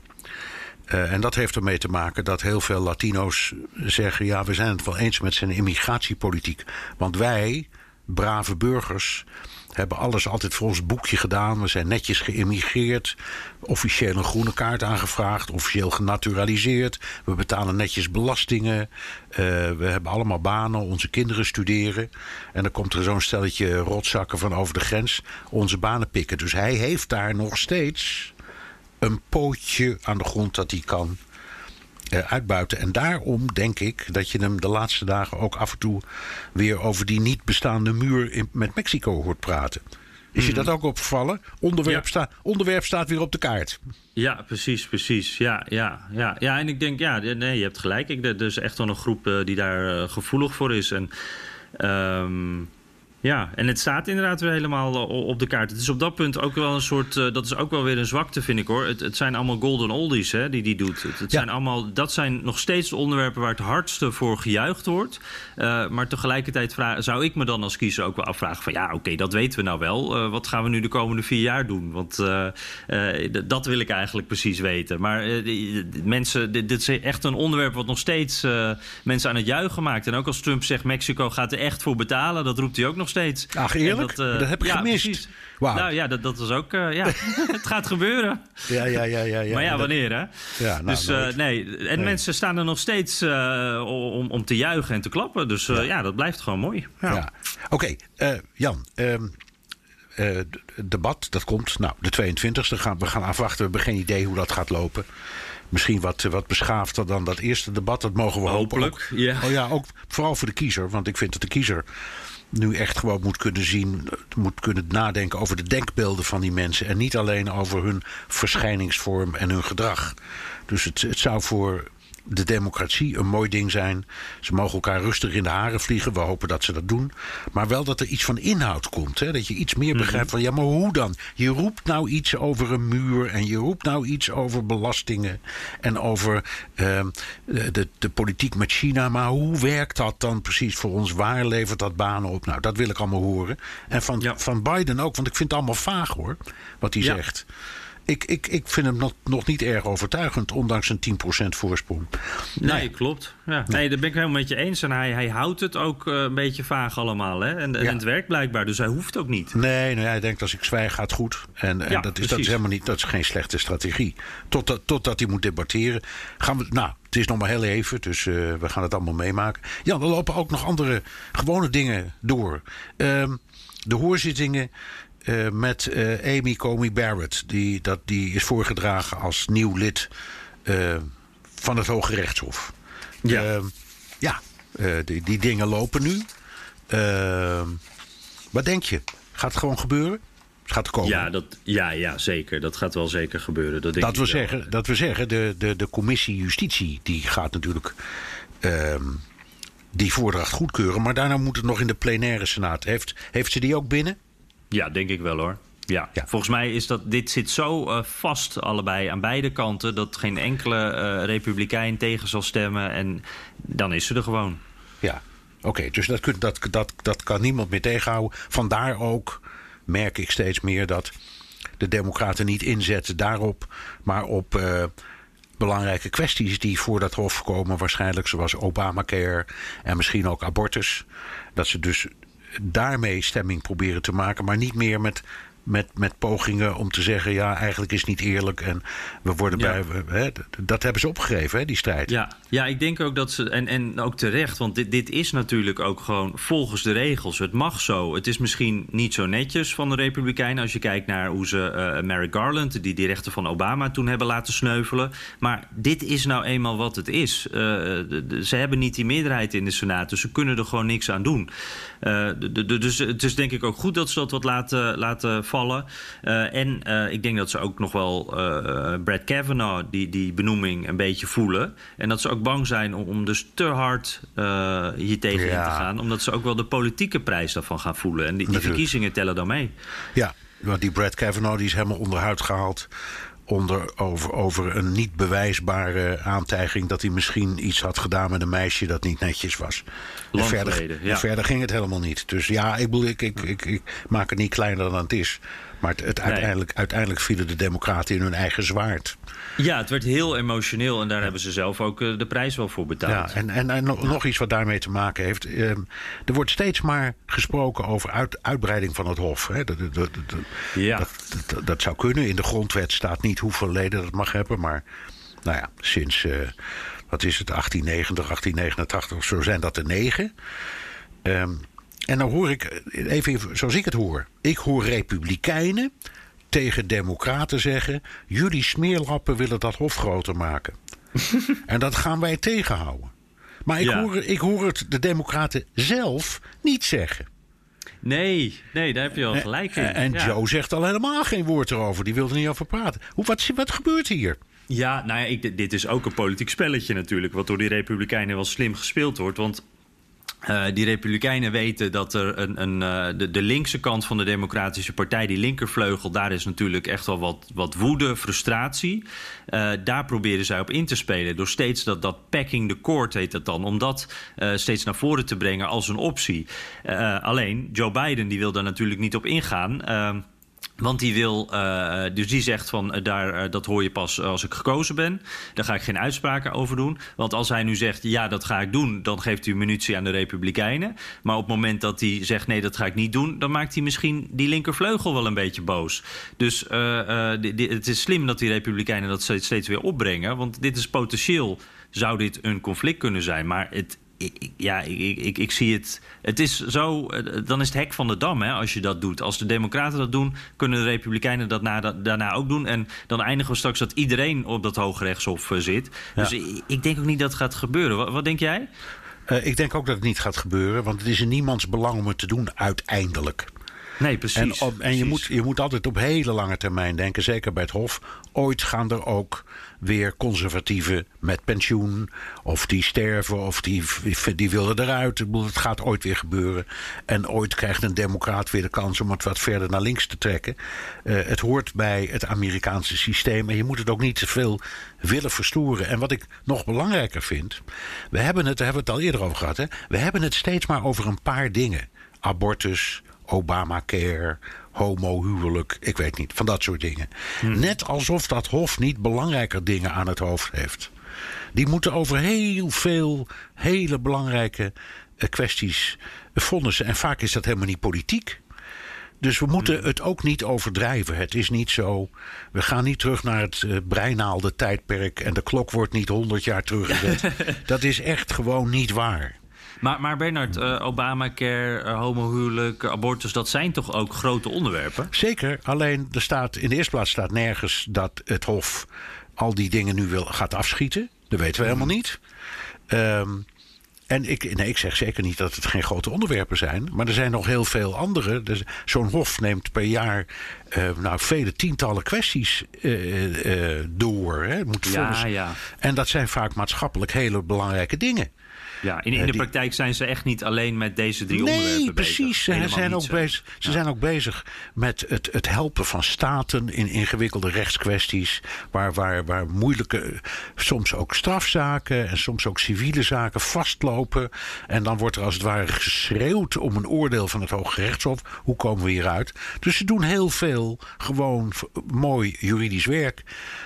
Uh, en dat heeft ermee te maken dat heel veel Latino's zeggen: ja, we zijn het wel eens met zijn immigratiepolitiek. Want wij, brave burgers, hebben alles altijd volgens boekje gedaan. We zijn netjes geïmmigreerd. Officieel een groene kaart aangevraagd. Officieel genaturaliseerd. We betalen netjes belastingen. Uh, we hebben allemaal banen. Onze kinderen studeren. En dan komt er zo'n stelletje rotzakken van over de grens. Onze banen pikken. Dus hij heeft daar nog steeds een pootje aan de grond dat hij kan uitbuiten. En daarom denk ik dat je hem de laatste dagen ook af en toe weer over die niet bestaande muur in, met Mexico hoort praten. Is je mhm. dat ook opgevallen? Onderwerp, ja. sta, onderwerp staat weer op de kaart. Ja, precies, precies. Ja, ja, ja. ja en ik denk, ja, nee, je hebt gelijk. Ik, er is echt wel een groep uh, die daar uh, gevoelig voor is. En um, ja, en het staat inderdaad weer helemaal eh, op de kaart. Het is op dat punt ook wel een soort. Uh, dat is ook wel weer een zwakte, vind ik hoor. Het, het zijn allemaal golden oldies hè, die die doet. Het, het zijn allemaal, dat zijn nog steeds de onderwerpen waar het hardste voor gejuicht wordt. Uh, maar tegelijkertijd vraag, zou ik me dan als kiezer ook wel afvragen: van ja, oké, okay, dat weten we nou wel. Uh, wat gaan we nu de komende vier jaar doen? Want dat wil ik eigenlijk precies weten. Maar mensen, dit, dit, is echt een onderwerp wat nog steeds mensen aan het juichen maakt. En ook als Trump zegt: Mexico gaat er echt voor betalen, dat roept hij ook nog steeds. Ach, eerlijk? Dat, uh, dat, heb ik ja, gemist. Wow. Nou ja, dat, dat was ook... Uh, ja, het gaat gebeuren. Ja, ja, ja. ja, ja. Maar ja, wanneer hè? Ja, nou, dus uh, nee, en nee. mensen staan er nog steeds om, om te juichen en te klappen. Dus ja. ja. dat blijft gewoon mooi. Ja. Oké, okay, Jan. Um, debat, dat komt. Nou, de 22e gaan we gaan afwachten. We hebben geen idee hoe dat gaat lopen. Misschien wat, wat beschaafder dan dat eerste debat. Dat mogen we Hopelijk, hopen. Ja. Oh ja, ook vooral voor de kiezer. Want ik vind dat de kiezer nu echt gewoon moet kunnen zien, moet kunnen nadenken over de denkbeelden van die mensen. En niet alleen over hun verschijningsvorm en hun gedrag. Dus het, het zou voor de democratie een mooi ding zijn. Ze mogen elkaar rustig in de haren vliegen. We hopen dat ze dat doen. Maar wel dat er iets van inhoud komt. Hè? Dat je iets meer begrijpt mhm. van ja, maar hoe dan? Je roept nou iets over een muur. En je roept nou iets over belastingen. En over uh, de, de politiek met China. Maar hoe werkt dat dan precies voor ons? Waar levert dat banen op? Nou, dat wil ik allemaal horen. En van, ja. van Biden ook, want ik vind het allemaal vaag hoor. Wat hij ja. zegt ik, ik, ik vind hem nog, nog niet erg overtuigend, ondanks een 10% voorsprong. Nee, nee klopt. Ja. Nee, daar ben ik helemaal met je eens. En hij, hij houdt het ook uh, een beetje vaag allemaal. Hè? En, en het werkt blijkbaar, dus hij hoeft ook niet. Nee, nou, hij denkt als ik zwijg gaat goed. En, dat, is, dat is helemaal niet, dat is geen slechte strategie. Totdat, totdat hij moet debatteren. Gaan we, nou, het is nog maar heel even, dus eh, we gaan het allemaal meemaken. Ja, er lopen ook nog andere gewone dingen door. Ehm, de hoorzittingen eh, met eh, Amy Comey Barrett. Die, dat, die is voorgedragen als nieuw lid eh, van het Hoge Rechtshof. Ja. Ja, die, die dingen lopen nu. Wat denk je? Gaat het gewoon gebeuren? Het gaat komen. Ja, dat, ja, ja, zeker. Dat gaat wel zeker gebeuren. Dat, denk dat, wel. zeggen, dat wil zeggen, de, de, de commissie Justitie die gaat natuurlijk ehm, die voordracht goedkeuren. Maar daarna moet het nog in de plenaire senaat. Heeft, heeft ze die ook binnen? Ja, denk ik wel hoor. Ja. Ja. volgens mij is dat dit zit zo eh, vast allebei aan beide kanten dat geen enkele eh, republikein tegen zal stemmen en dan is ze er gewoon. Ja, oké. dus dat, dat, dat, dat kan niemand meer tegenhouden. Vandaar ook merk ik steeds meer dat de Democraten niet inzetten daarop, maar op eh, belangrijke kwesties die voor dat Hof komen, waarschijnlijk zoals Obamacare en misschien ook abortus. Dat ze dus daarmee stemming proberen te maken, maar niet meer met. Met, met pogingen om te zeggen: ja, eigenlijk is het niet eerlijk. En we worden Ja. bij. we- Hè, dat hebben ze opgegeven, hè, die strijd. Ja, ja, ik denk ook dat ze. En, en ook terecht, want dit, dit is natuurlijk ook gewoon volgens de regels. Het mag zo. Het is misschien niet zo netjes van de Republikeinen. als je kijkt naar hoe ze eh Merrick Garland, die die rechten van Obama toen hebben laten sneuvelen. Maar dit is nou eenmaal wat het is. Eh, de- de- ze hebben niet die meerderheid in de Senaat, dus ze kunnen er gewoon niks aan doen. Eh, de- dus het is denk ik ook goed dat ze dat wat laten, laten vallen. Eh, en eh, ik denk dat ze ook nog wel eh, Brad Kavanaugh, die, die benoeming, een beetje voelen. En dat ze ook bang zijn om, om dus te hard hier tegen in te gaan. Omdat ze ook wel de politieke prijs daarvan gaan voelen. En die, die verkiezingen tellen dan mee. Ja, want die Brad Kavanaugh die is helemaal onderuit gehaald. Onder, over, over een niet bewijsbare aantijging dat hij misschien iets had gedaan met een meisje dat niet netjes was. Lang en verder, geleden, ja. en verder ging het helemaal niet. Dus ja, ik, bedoel, ik, ik, ik, ik maak het niet kleiner dan het is. Maar het, het uiteindelijk, uiteindelijk vielen de Democraten in hun eigen zwaard. Ja, het werd heel emotioneel. En daar hebben ze zelf ook eh, de prijs wel voor betaald. Ja, en, en, en nog, nog iets wat daarmee te maken heeft. Ehm, er wordt steeds maar gesproken over uit, uitbreiding van het Hof. Hè. Dat, dat, dat, Ja. dat, zou kunnen. In de grondwet staat niet hoeveel leden dat mag hebben. Maar nou ja, sinds, eh, wat is het, 1890, 1889 of zo zijn dat er negen. Ehm, en dan hoor ik, even zoals ik het hoor. Ik hoor republikeinen tegen democraten zeggen... jullie smeerlappen willen dat hof groter maken. en dat gaan wij tegenhouden. Maar ik, Ja. hoor, ik hoor het de democraten zelf niet zeggen. Nee, nee, daar heb je wel gelijk in. En, en Ja. Joe zegt al helemaal geen woord erover. Die wil er niet over praten. Hoe, wat, wat gebeurt hier? Ja, nou ja, ik, dit is ook een politiek spelletje natuurlijk. Wat door die Republikeinen wel slim gespeeld wordt. Want eh, die Republikeinen weten dat er een, een, eh, de, de linkse kant van de Democratische Partij, die linkervleugel, daar is natuurlijk echt wel wat, wat woede, frustratie. Eh, daar proberen zij op in te spelen. Door steeds dat, dat packing the court heet dat dan. Om dat steeds naar voren te brengen als een optie. Alleen, Joe Biden die wil daar natuurlijk niet op ingaan. Want die wil, eh, dus die zegt van eh, daar, eh, dat hoor je pas als ik gekozen ben. Daar ga ik geen uitspraken over doen. Want als hij nu zegt ja, dat ga ik doen, dan geeft hij munitie aan de Republikeinen. Maar op het moment dat hij zegt nee, dat ga ik niet doen, dan maakt hij misschien die linkervleugel wel een beetje boos. Dus het is slim dat die Republikeinen dat steeds, steeds weer opbrengen. Want dit is potentieel, zou dit een conflict kunnen zijn. Maar het, ik, ja, ik, ik, ik, zie het. Het is zo. eh, Dan is het hek van de dam hè, als je dat doet. Als de Democraten dat doen, kunnen de Republikeinen dat na, daarna ook doen. En dan eindigen we straks dat iedereen op dat Hoogrechtshof eh, zit. Dus ik, ik denk ook niet dat het gaat gebeuren. Wat, wat denk jij? Eh, ik denk ook dat het niet gaat gebeuren. Want het is in niemands belang om het te doen uiteindelijk. Nee, precies. En, op- en je, moet, je moet altijd op hele lange termijn denken, zeker bij het Hof. Ooit gaan er ook weer conservatieven met pensioen, of die sterven, of die, die willen eruit. Ik bedoel, Het gaat ooit weer gebeuren. En ooit krijgt een democraat weer de kans om het wat verder naar links te trekken. Eh, het hoort bij het Amerikaanse systeem en je moet het ook niet te veel willen verstoren. En wat ik nog belangrijker vind, we hebben het, daar hebben we het al eerder over gehad, hè? we hebben het steeds maar over een paar dingen. Abortus, Obamacare, homohuwelijk, ik weet niet, van dat soort dingen. Net alsof dat Hof niet belangrijker dingen aan het hoofd heeft. Die moeten over heel veel hele belangrijke eh, kwesties vonnissen. En vaak is dat helemaal niet politiek. Dus we moeten het ook niet overdrijven. Het is niet zo. We gaan niet terug naar het uh, breinaalde tijdperk en de klok wordt niet 100 jaar teruggezet. dat is echt gewoon niet waar. Maar, maar Bernard, uh, Obamacare, uh, homohuwelijk, abortus, dat zijn toch ook grote onderwerpen? Zeker. Alleen er staat in de eerste plaats staat nergens dat het Hof al die dingen nu wil, gaat afschieten. Dat weten we helemaal niet. Um, en ik, nee, ik zeg zeker niet dat het geen grote onderwerpen zijn. Maar er zijn nog heel veel andere. Dus Zo'n hof neemt per jaar uh, nou, vele tientallen kwesties uh, uh, door. Hè. Moet ja, ja. En dat zijn vaak maatschappelijk hele belangrijke dingen. Ja, in, in de praktijk zijn ze echt niet alleen met deze drie nee, onderwerpen precies. bezig. Ze, zijn ook, bezig, ze ja. zijn ook bezig met het, het helpen van staten in ingewikkelde rechtskwesties. Waar, waar, waar moeilijke, soms ook strafzaken en soms ook civiele zaken vastlopen. En dan wordt er als het ware geschreeuwd om een oordeel van het Hoge Rechtshof. Hoe komen we hieruit? Dus ze doen heel veel gewoon mooi juridisch werk.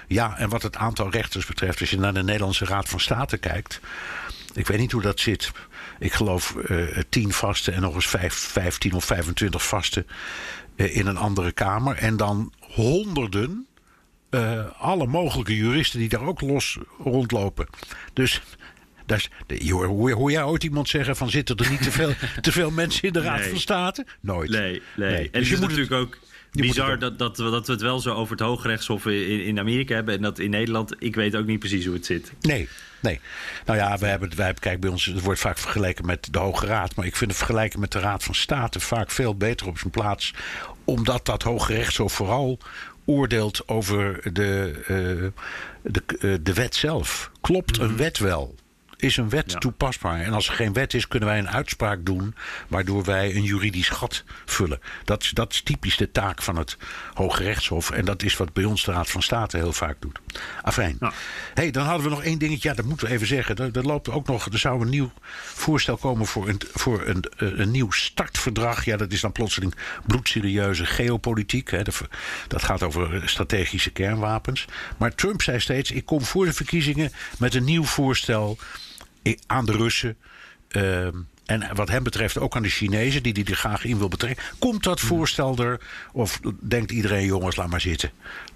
Ja, en wat het aantal rechters betreft, als je naar de Nederlandse Raad van State kijkt. Ik weet niet hoe dat zit. Ik geloof uh, tien vasten en nog eens vijf, 15 of 25 vasten uh, in een andere kamer. En dan honderden, uh, alle mogelijke juristen die daar ook los rondlopen. Dus hoor, jij ooit iemand zeggen van zitten er niet te veel, te veel mensen in de Raad Nee. van State? Nooit. Nee, nee. Nee. En Dus je moet natuurlijk ook bizar dat, dat, we- dat we het wel zo over het Hooggerechtshof in, in Amerika hebben. En dat in Nederland, ik weet ook niet precies hoe het zit. Nee, nee. Nou ja, we hebben, wij hebben, kijk, bij ons het wordt vaak vergeleken met de Hoge Raad. Maar ik vind het vergelijken met de Raad van State vaak veel beter op zijn plaats. Omdat dat Hoge Rechtshof vooral oordeelt over de, eh, de, eh, de wet zelf. Klopt een wet wel? Is een wet Ja. toepasbaar? En als er geen wet is, kunnen wij een uitspraak doen. waardoor wij een juridisch gat vullen. Dat, is- dat is typisch de taak van het Hoge Rechtshof. En dat is wat bij ons de Raad van State heel vaak doet. Afijn. Ja. hey, dan hadden we nog één dingetje. Ja, dat moeten we even zeggen. Er, er loopt ook nog. Er zou een nieuw voorstel komen voor een, voor een, eh, een nieuw startverdrag. Ja, dat is dan plotseling bloedserieuze geopolitiek. Hè. Dat gaat over strategische kernwapens. Maar Trump zei steeds: ik kom voor de verkiezingen met een nieuw voorstel aan de Russen. Ehm, en wat hem betreft ook aan de Chinezen, die hij er graag in wil betrekken. Komt dat voorstel er? Of denkt iedereen, jongens, laat maar zitten.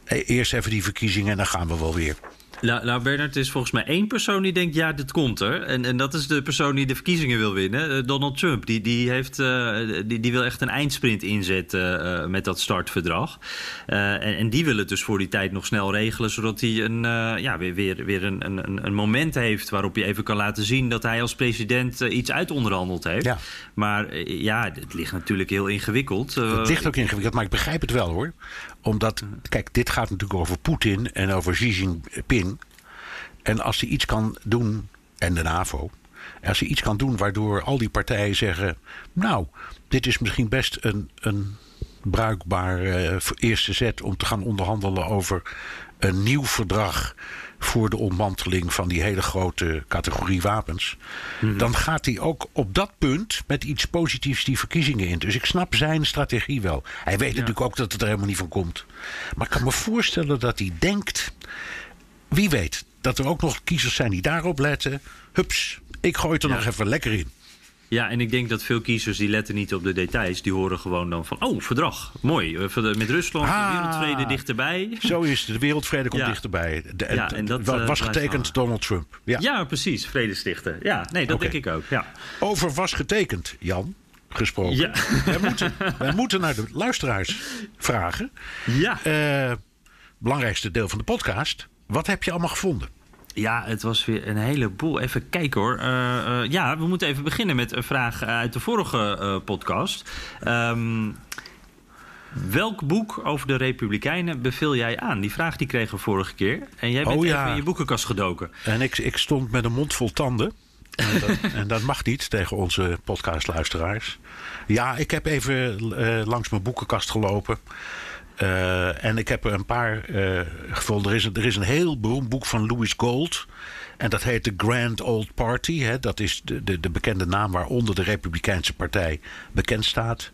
E- Eerst even die verkiezingen en dan gaan we wel weer. Nou, nou, Bernard, er is volgens mij één persoon die denkt: ja, dit komt er. En, en dat is de persoon die de verkiezingen wil winnen, eh, Donald Trump. Die, die, heeft, eh, die, die wil echt een eindsprint inzetten eh, met dat startverdrag. En, en die wil het dus voor die tijd nog snel regelen, zodat hij een, ja, weer, weer, weer een, een, een moment heeft waarop hij even kan laten zien dat hij als president iets uitonderhandeld heeft. Ja. Maar ja, het ligt natuurlijk heel ingewikkeld. Het ligt ook ingewikkeld, maar ik begrijp het wel hoor. Omdat, kijk, dit gaat natuurlijk over Poetin en over Xi Jinping. En als hij iets kan doen, en de NAVO. Als hij iets kan doen waardoor al die partijen zeggen: Nou, dit is misschien best een, een bruikbaar eh, eerste zet om te gaan onderhandelen over een nieuw verdrag voor de ontmanteling van die hele grote categorie wapens. Dan gaat hij ook op dat punt met iets positiefs die verkiezingen in. Dus ik snap zijn strategie wel. Hij weet natuurlijk ook dat het er helemaal niet van komt. Maar ik kan me voorstellen dat hij denkt. Wie weet dat er ook nog kiezers zijn die daarop letten. Hups, ik gooi het er Ja. nog even lekker in. Ja, en ik denk dat veel kiezers die letten niet op de details. Die horen gewoon dan van, oh, verdrag, mooi. eh, Met Rusland, Ah. de wereldvrede dichterbij. Zo is het. De wereldvrede komt Ja. dichterbij. De, Ja, en dat, eh, was getekend hangen. Donald Trump. Ja. Ja, precies, vrede stichten. Ja, nee, dat denk ik ook. Ja. Over was getekend, Jan, gesproken. Ja. Wij, moeten, wij moeten naar de luisteraars vragen. Ja. Eh, belangrijkste deel van de podcast. Wat heb je allemaal gevonden? Ja, het was weer een heleboel. Even kijken hoor. Eh, eh, ja, we moeten even beginnen met een vraag uit de vorige eh, podcast. Ehm, welk boek over de Republikeinen beveel jij aan? Die vraag die kregen we vorige keer. En jij bent Oh, ja. even in je boekenkast gedoken. En ik, ik stond met een mond vol tanden. En dat, en dat mag niet tegen onze podcastluisteraars. Ja, ik heb even langs mijn boekenkast gelopen. Eh, en ik heb er een paar eh, gevonden. Er is, een, er is een heel beroemd boek van Louis Gold. En dat heet The Grand Old Party. Hè. Dat is de, de, de bekende naam waaronder de Republikeinse Partij bekend staat.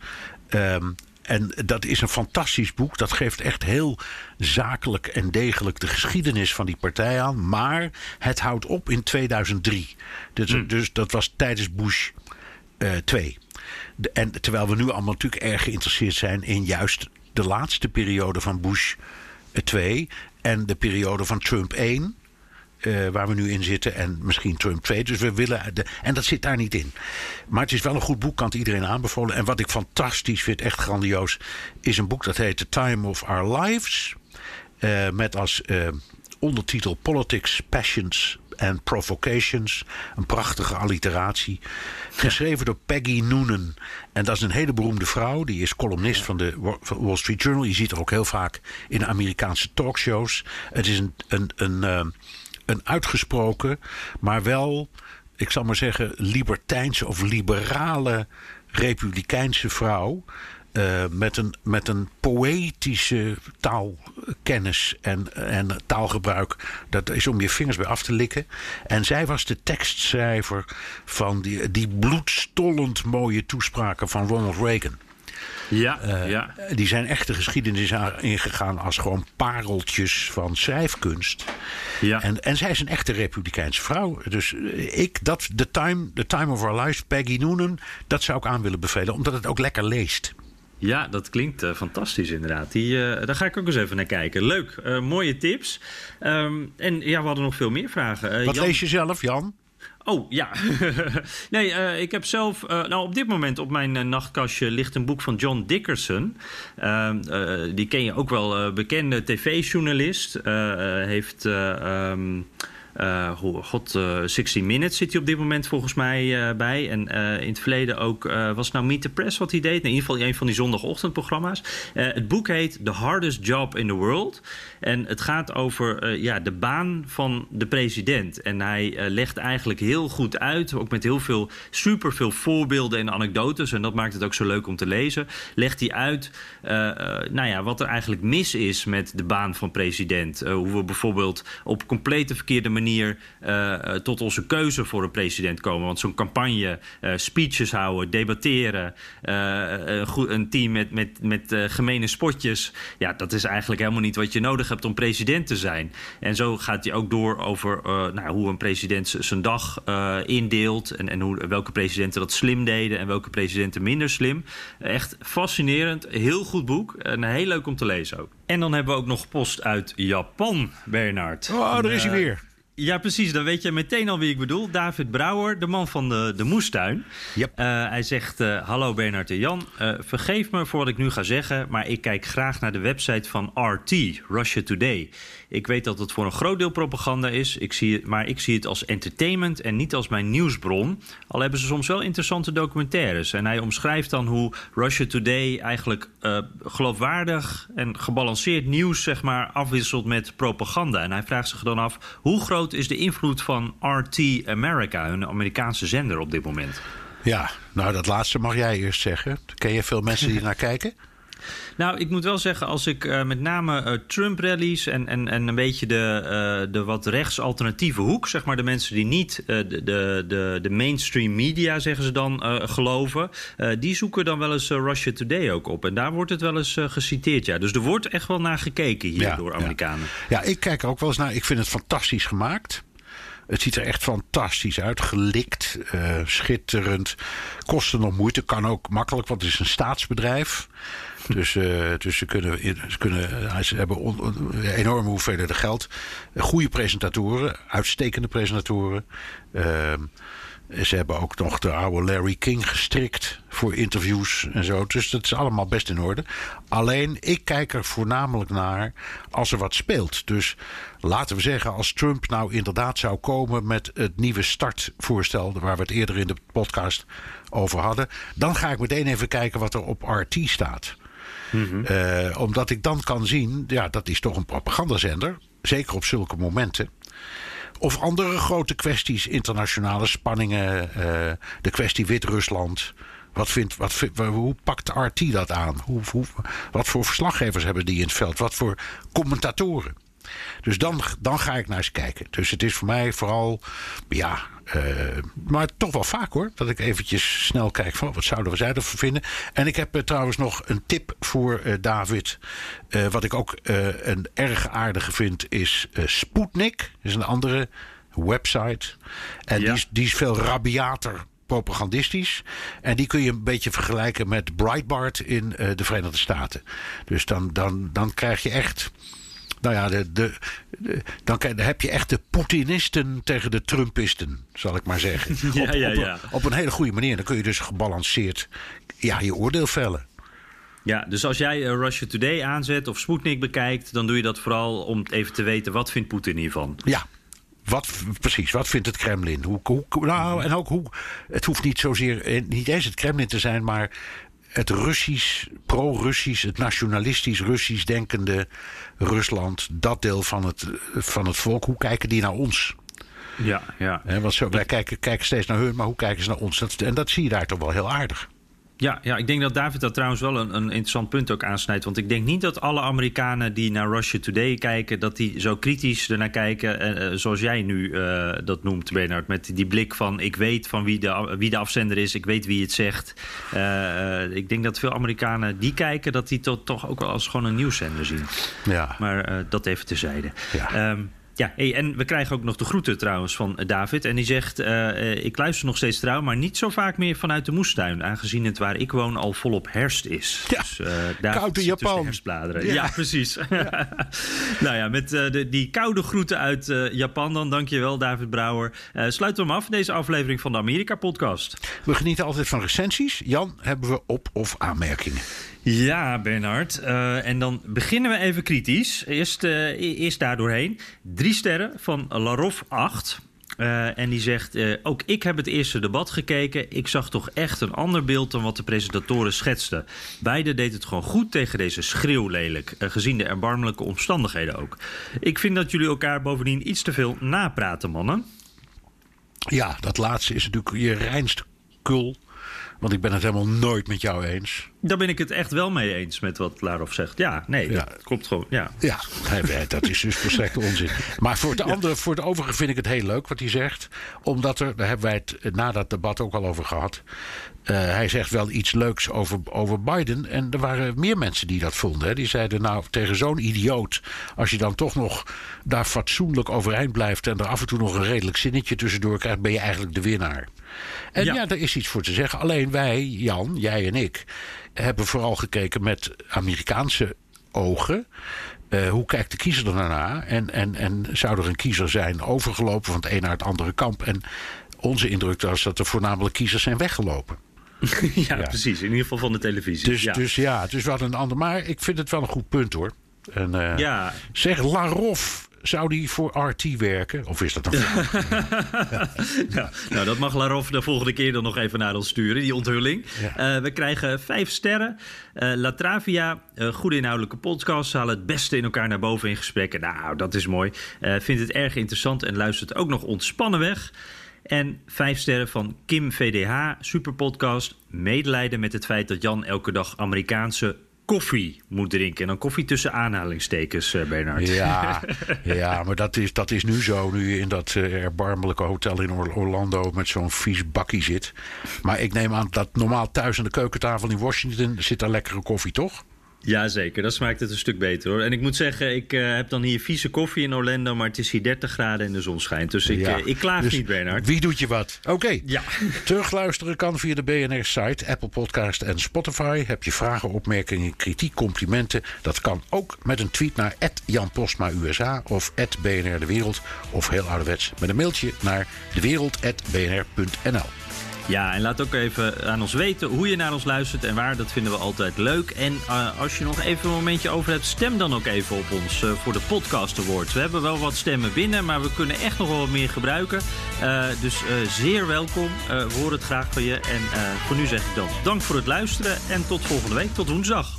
Ehm, en dat is een fantastisch boek. Dat geeft echt heel zakelijk en degelijk de geschiedenis van die partij aan. Maar het houdt op in 2003. Dus, dus dat was tijdens Bush eh, twee. De- en terwijl we nu allemaal natuurlijk erg geïnteresseerd zijn in juist de laatste periode van Bush 2 en de periode van Trump 1. eh, waar we nu in zitten. En misschien Trump 2. Dus we willen. En dat zit daar niet in. Maar het is wel een goed boek, kan het iedereen aanbevolen. En wat ik fantastisch vind, echt grandioos. Is een boek dat heet The Time of Our Lives. eh, met als eh, ondertitel Politics, Passions and Provocations. Een prachtige alliteratie. Geschreven door Peggy Noonan. En dat is een hele beroemde vrouw. Die is columnist van de Wall Street Journal. Je ziet haar ook heel vaak in Amerikaanse talkshows. Het is een, een, een, eh, een uitgesproken, maar wel, ik zal maar zeggen, libertijnse of liberale republikeinse vrouw. Eh, met, een, met een poëtische taalkennis en, en taalgebruik. Dat is om je vingers bij af te likken. En zij was de tekstschrijver van die, die bloedstollend mooie toespraken van Ronald Reagan. Ja, Eh, ja. Die zijn echte geschiedenis aan- ingegaan als gewoon pareltjes van schrijfkunst. Ja. En, en zij is een echte republikeinse vrouw. Dus ik, dat, The Time, the time of Our Lives, Peggy Noonan, dat zou ik aan willen bevelen, omdat het ook lekker leest. Ja, dat klinkt eh, fantastisch inderdaad. Die, eh, daar ga ik ook eens even naar kijken. Leuk, eh, mooie tips. Ehm, en ja, we hadden nog veel meer vragen. Wat Jan- lees je zelf, Jan? Oh, ja. nee, ik heb zelf... nou, op dit moment op mijn nachtkastje ligt een boek van John Dickerson. Ehm, eh, die ken je ook wel. bekende tv-journalist. Heeft... eh, hoe- God, eh 60 Minutes zit hij op dit moment volgens mij eh, bij. En in het verleden ook, was nou Meet the Press wat hij deed? Nee, in ieder geval een van die zondagochtendprogramma's. Het boek heet The Hardest Job in the World. En het gaat over ja, de baan van de president. En hij legt eigenlijk heel goed uit, ook met heel veel, super veel voorbeelden en anekdotes. En dat maakt het ook zo leuk om te lezen. Legt hij uit nou ja, wat er eigenlijk mis is met de baan van president. Hoe we bijvoorbeeld op complete verkeerde manier eh, eh, tot onze keuze voor een president komen. Want zo'n campagne, eh, speeches houden, debatteren, een, team met, met, met gemene spotjes. Ja, dat is eigenlijk helemaal niet wat je nodig hebt om president te zijn. En zo gaat hij ook door over nou, hoe een president zijn dag indeelt. En, en hoe, welke presidenten dat slim deden en welke presidenten minder slim. Echt fascinerend. Heel goed boek. En heel leuk om te lezen ook. En dan hebben we ook nog post uit Japan, Bernard. Oh, daar is hij weer. Ja, precies. Dan weet je meteen al wie ik bedoel. David Brouwer, de man van de, de moestuin. Yep. Eh, hij zegt: eh, Hallo Bernard en Jan. Eh, vergeef me voor wat ik nu ga zeggen, maar ik kijk graag naar de website van RT, Russia Today. Ik weet dat het voor een groot deel propaganda is, ik zie het, maar ik zie het als entertainment en niet als mijn nieuwsbron. Al hebben ze soms wel interessante documentaires. En hij omschrijft dan hoe Russia Today eigenlijk eh, geloofwaardig en gebalanceerd nieuws zeg maar, afwisselt met propaganda. En hij vraagt zich dan af: hoe groot is de invloed van RT America, hun Amerikaanse zender op dit moment? Ja, nou dat laatste mag jij eerst zeggen. Ken je veel mensen die naar kijken? Nou, ik moet wel zeggen, als ik eh, met name eh, Trump-rallies en, en, en een beetje de, eh, de wat rechts-alternatieve hoek, zeg maar de mensen die niet de, de, de, de mainstream media, zeggen ze dan, geloven, die zoeken dan wel eens Russia Today ook op. En daar wordt het wel eens geciteerd, ja. Dus er wordt echt wel naar gekeken hier Ja, door. Amerikanen. Ja, ik kijk er ook wel eens naar. Ik vind het fantastisch gemaakt. Het ziet er echt fantastisch uit. Gelikt, eh, schitterend. Kosten nog moeite. Kan ook makkelijk, want het is een staatsbedrijf. Dus, eh, dus ze, kunnen, ze, eh, ze hebben enorme hoeveelheden geld. Goede presentatoren, uitstekende presentatoren. Ehm, ze hebben ook nog de oude Larry King gestrikt voor interviews en zo. Dus dat is allemaal best in orde. Alleen, ik kijk er voornamelijk naar als er wat speelt. Dus laten we zeggen, als Trump nou inderdaad zou komen met het nieuwe startvoorstel, waar we het eerder in de podcast over hadden, dan ga ik meteen even kijken wat er op RT staat. Eh, omdat ik dan kan zien, ja, dat is toch een propagandazender. Zeker op zulke momenten. Of andere grote kwesties, internationale spanningen, eh, de kwestie Wit-Rusland. Wat vindt, wat, hoe pakt RT dat aan? Hoe, wat voor verslaggevers hebben die in het veld? Wat voor commentatoren? Dus dan, dan ga ik naar eens kijken. Dus het is voor mij vooral, ja, eh, maar toch wel vaak hoor. Dat ik eventjes snel kijk van wat zouden we zij ervan vinden. En ik heb eh, trouwens nog een tip voor eh, David. Wat ik ook een erg aardige vind is Sputnik. is een andere website. En Ja. die, is, die is veel rabiater propagandistisch. En die kun je een beetje vergelijken met Breitbart in de Verenigde Staten. Dus dan, dan, dan krijg je echt. Nou ja, de, de, de- dan, heb je echt de Poetinisten tegen de Trumpisten, zal ik maar zeggen. Ja, op, ja, ja. op een hele goede manier. Dan kun je dus gebalanceerd ja, je oordeel vellen. Ja, dus als jij eh, Russia Today aanzet of Sputnik bekijkt... dan doe je dat vooral om even te weten wat vindt Poetin hiervan. Ja. Wat, precies, wat vindt het Kremlin? Hoe, hoe, nou, en ook hoe. Het hoeft niet zozeer. eh, niet eens het Kremlin te zijn, maar het Russisch, pro-Russisch, het nationalistisch Russisch denkende Rusland, dat deel van het, van het volk, hoe kijken die naar ons? Ja, ja. Want zo, wij kijken, kijken steeds naar hun, maar hoe kijken ze naar ons? Dat, en dat zie je daar toch wel heel aardig. Ja, ja, ik denk dat David dat trouwens wel een, een interessant punt ook aansnijdt. Want ik denk niet dat alle Amerikanen die naar Russia Today kijken... dat die zo kritisch ernaar kijken eh, eh, zoals jij nu eh, dat noemt, Bernard. Met die blik van ik weet van wie de, wie de afzender is, ik weet wie het zegt. Ik denk dat veel Amerikanen die kijken... dat die to- toch ook wel als gewoon een nieuwszender zien. Ja. Maar dat even terzijde. Ja. Ehm, ja, hey, en we krijgen ook nog de groeten trouwens van eh, David. En die zegt, eh, eh, ik luister nog steeds trouw... maar niet zo vaak meer vanuit de moestuin... aangezien het waar ik woon al volop herfst is. Ja, dus, koud in tussen Japan. herfstbladeren. Ja. Ja, precies. nou ja, met de, die koude groeten uit Japan dan. Dankjewel, David Brouwer. Sluiten we hem af, deze aflevering van de Amerika-podcast. We genieten altijd van recensies. Jan, hebben we op- of aanmerkingen? Ja, Bernard. En dan beginnen we even kritisch. Eerst, e- eerst daar doorheen. Drie sterren van Larof 8. Eh, en die zegt, eh, ook ik heb het eerste debat gekeken. Ik zag toch echt een ander beeld dan wat de presentatoren schetsten. Beide deed het gewoon goed tegen deze schreeuwlelijk. eh, gezien de erbarmelijke omstandigheden ook. Ik vind dat jullie elkaar bovendien iets te veel napraten, mannen. Ja, dat laatste is natuurlijk je reinste kul. Want ik ben het helemaal nooit met jou eens. Daar ben ik het echt wel mee eens met wat Larof zegt. Ja, nee, Ja. dat klopt gewoon. Ja. Ja, nee, dat is dus volstrekt onzin. Maar voor het, andere, voor het overige vind ik het heel leuk wat hij zegt. Omdat er, daar hebben wij het na dat debat ook al over gehad. eh, hij zegt wel iets leuks over, over Biden. En er waren meer mensen die dat vonden. Hè. Die zeiden nou tegen zo'n idioot. Als je dan toch nog daar fatsoenlijk overeind blijft. En er af en toe nog een redelijk zinnetje tussendoor krijgt. Ben je eigenlijk de winnaar. En ja. Ja. daar is iets voor te zeggen. Alleen wij, Jan, jij en ik, hebben vooral gekeken met Amerikaanse ogen. Eh, hoe kijkt de kiezer er naar? En, en, en zou er een kiezer zijn overgelopen van het een naar het andere kamp? En onze indruk was dat er voornamelijk kiezers zijn weggelopen. ja, precies. In ieder geval van de televisie. Dus ja. ja, dus, ja dus we hadden een ander. Maar ik vind het wel een goed punt hoor. En, eh, Ja. Zeg, Larof, zou die voor RT werken? Of is dat een Ja, nou, dat mag Larof de volgende keer dan nog even naar ons sturen, die onthulling. Ja. Eh, we krijgen vijf sterren. Eh Latravia, eh goede inhoudelijke podcast. Ze halen het beste in elkaar naar boven in gesprekken. Nou, dat is mooi. Vindt het erg interessant en luistert ook nog ontspannen weg. En vijf sterren van Kim VDH, super podcast. Medelijden met het feit dat Jan elke dag Amerikaanse koffie moet drinken. En dan koffie tussen aanhalingstekens, eh, Bernard. Ja, ja maar dat is, dat is nu zo. Nu je in dat eh, erbarmelijke hotel in Or- Orlando met zo'n vies bakkie zit. Maar ik neem aan dat normaal thuis aan de keukentafel in Washington zit daar lekkere koffie, toch? Jazeker, dat smaakt het een stuk beter hoor. En ik moet zeggen, ik eh, heb dan hier vieze koffie in Orlando, maar het is hier 30 graden en de zon schijnt. Dus ik, Ja. eh, ik klaag Dus niet, Bernard. Wie doet je wat? Oké. Ja. Terugluisteren kan via de BNR-site, Apple Podcast en Spotify. Heb je vragen, opmerkingen, kritiek, complimenten? Dat kan ook met een tweet naar Jan Postma USA of BNR De Wereld. Of heel ouderwets met een mailtje naar dewereld.bnr.nl. Ja, en laat ook even aan ons weten hoe je naar ons luistert en waar. Dat vinden we altijd leuk. En eh, als je nog even een momentje over hebt, stem dan ook even op ons eh, voor de Podcast Awards. We hebben wel wat stemmen binnen, maar we kunnen echt nog wel wat meer gebruiken. Eh, dus zeer welkom. We horen het graag van je. En voor nu zeg ik dan dank voor het luisteren en tot volgende week, tot woensdag.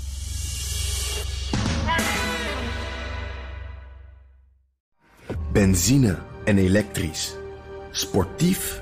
Benzine en elektrisch. Sportief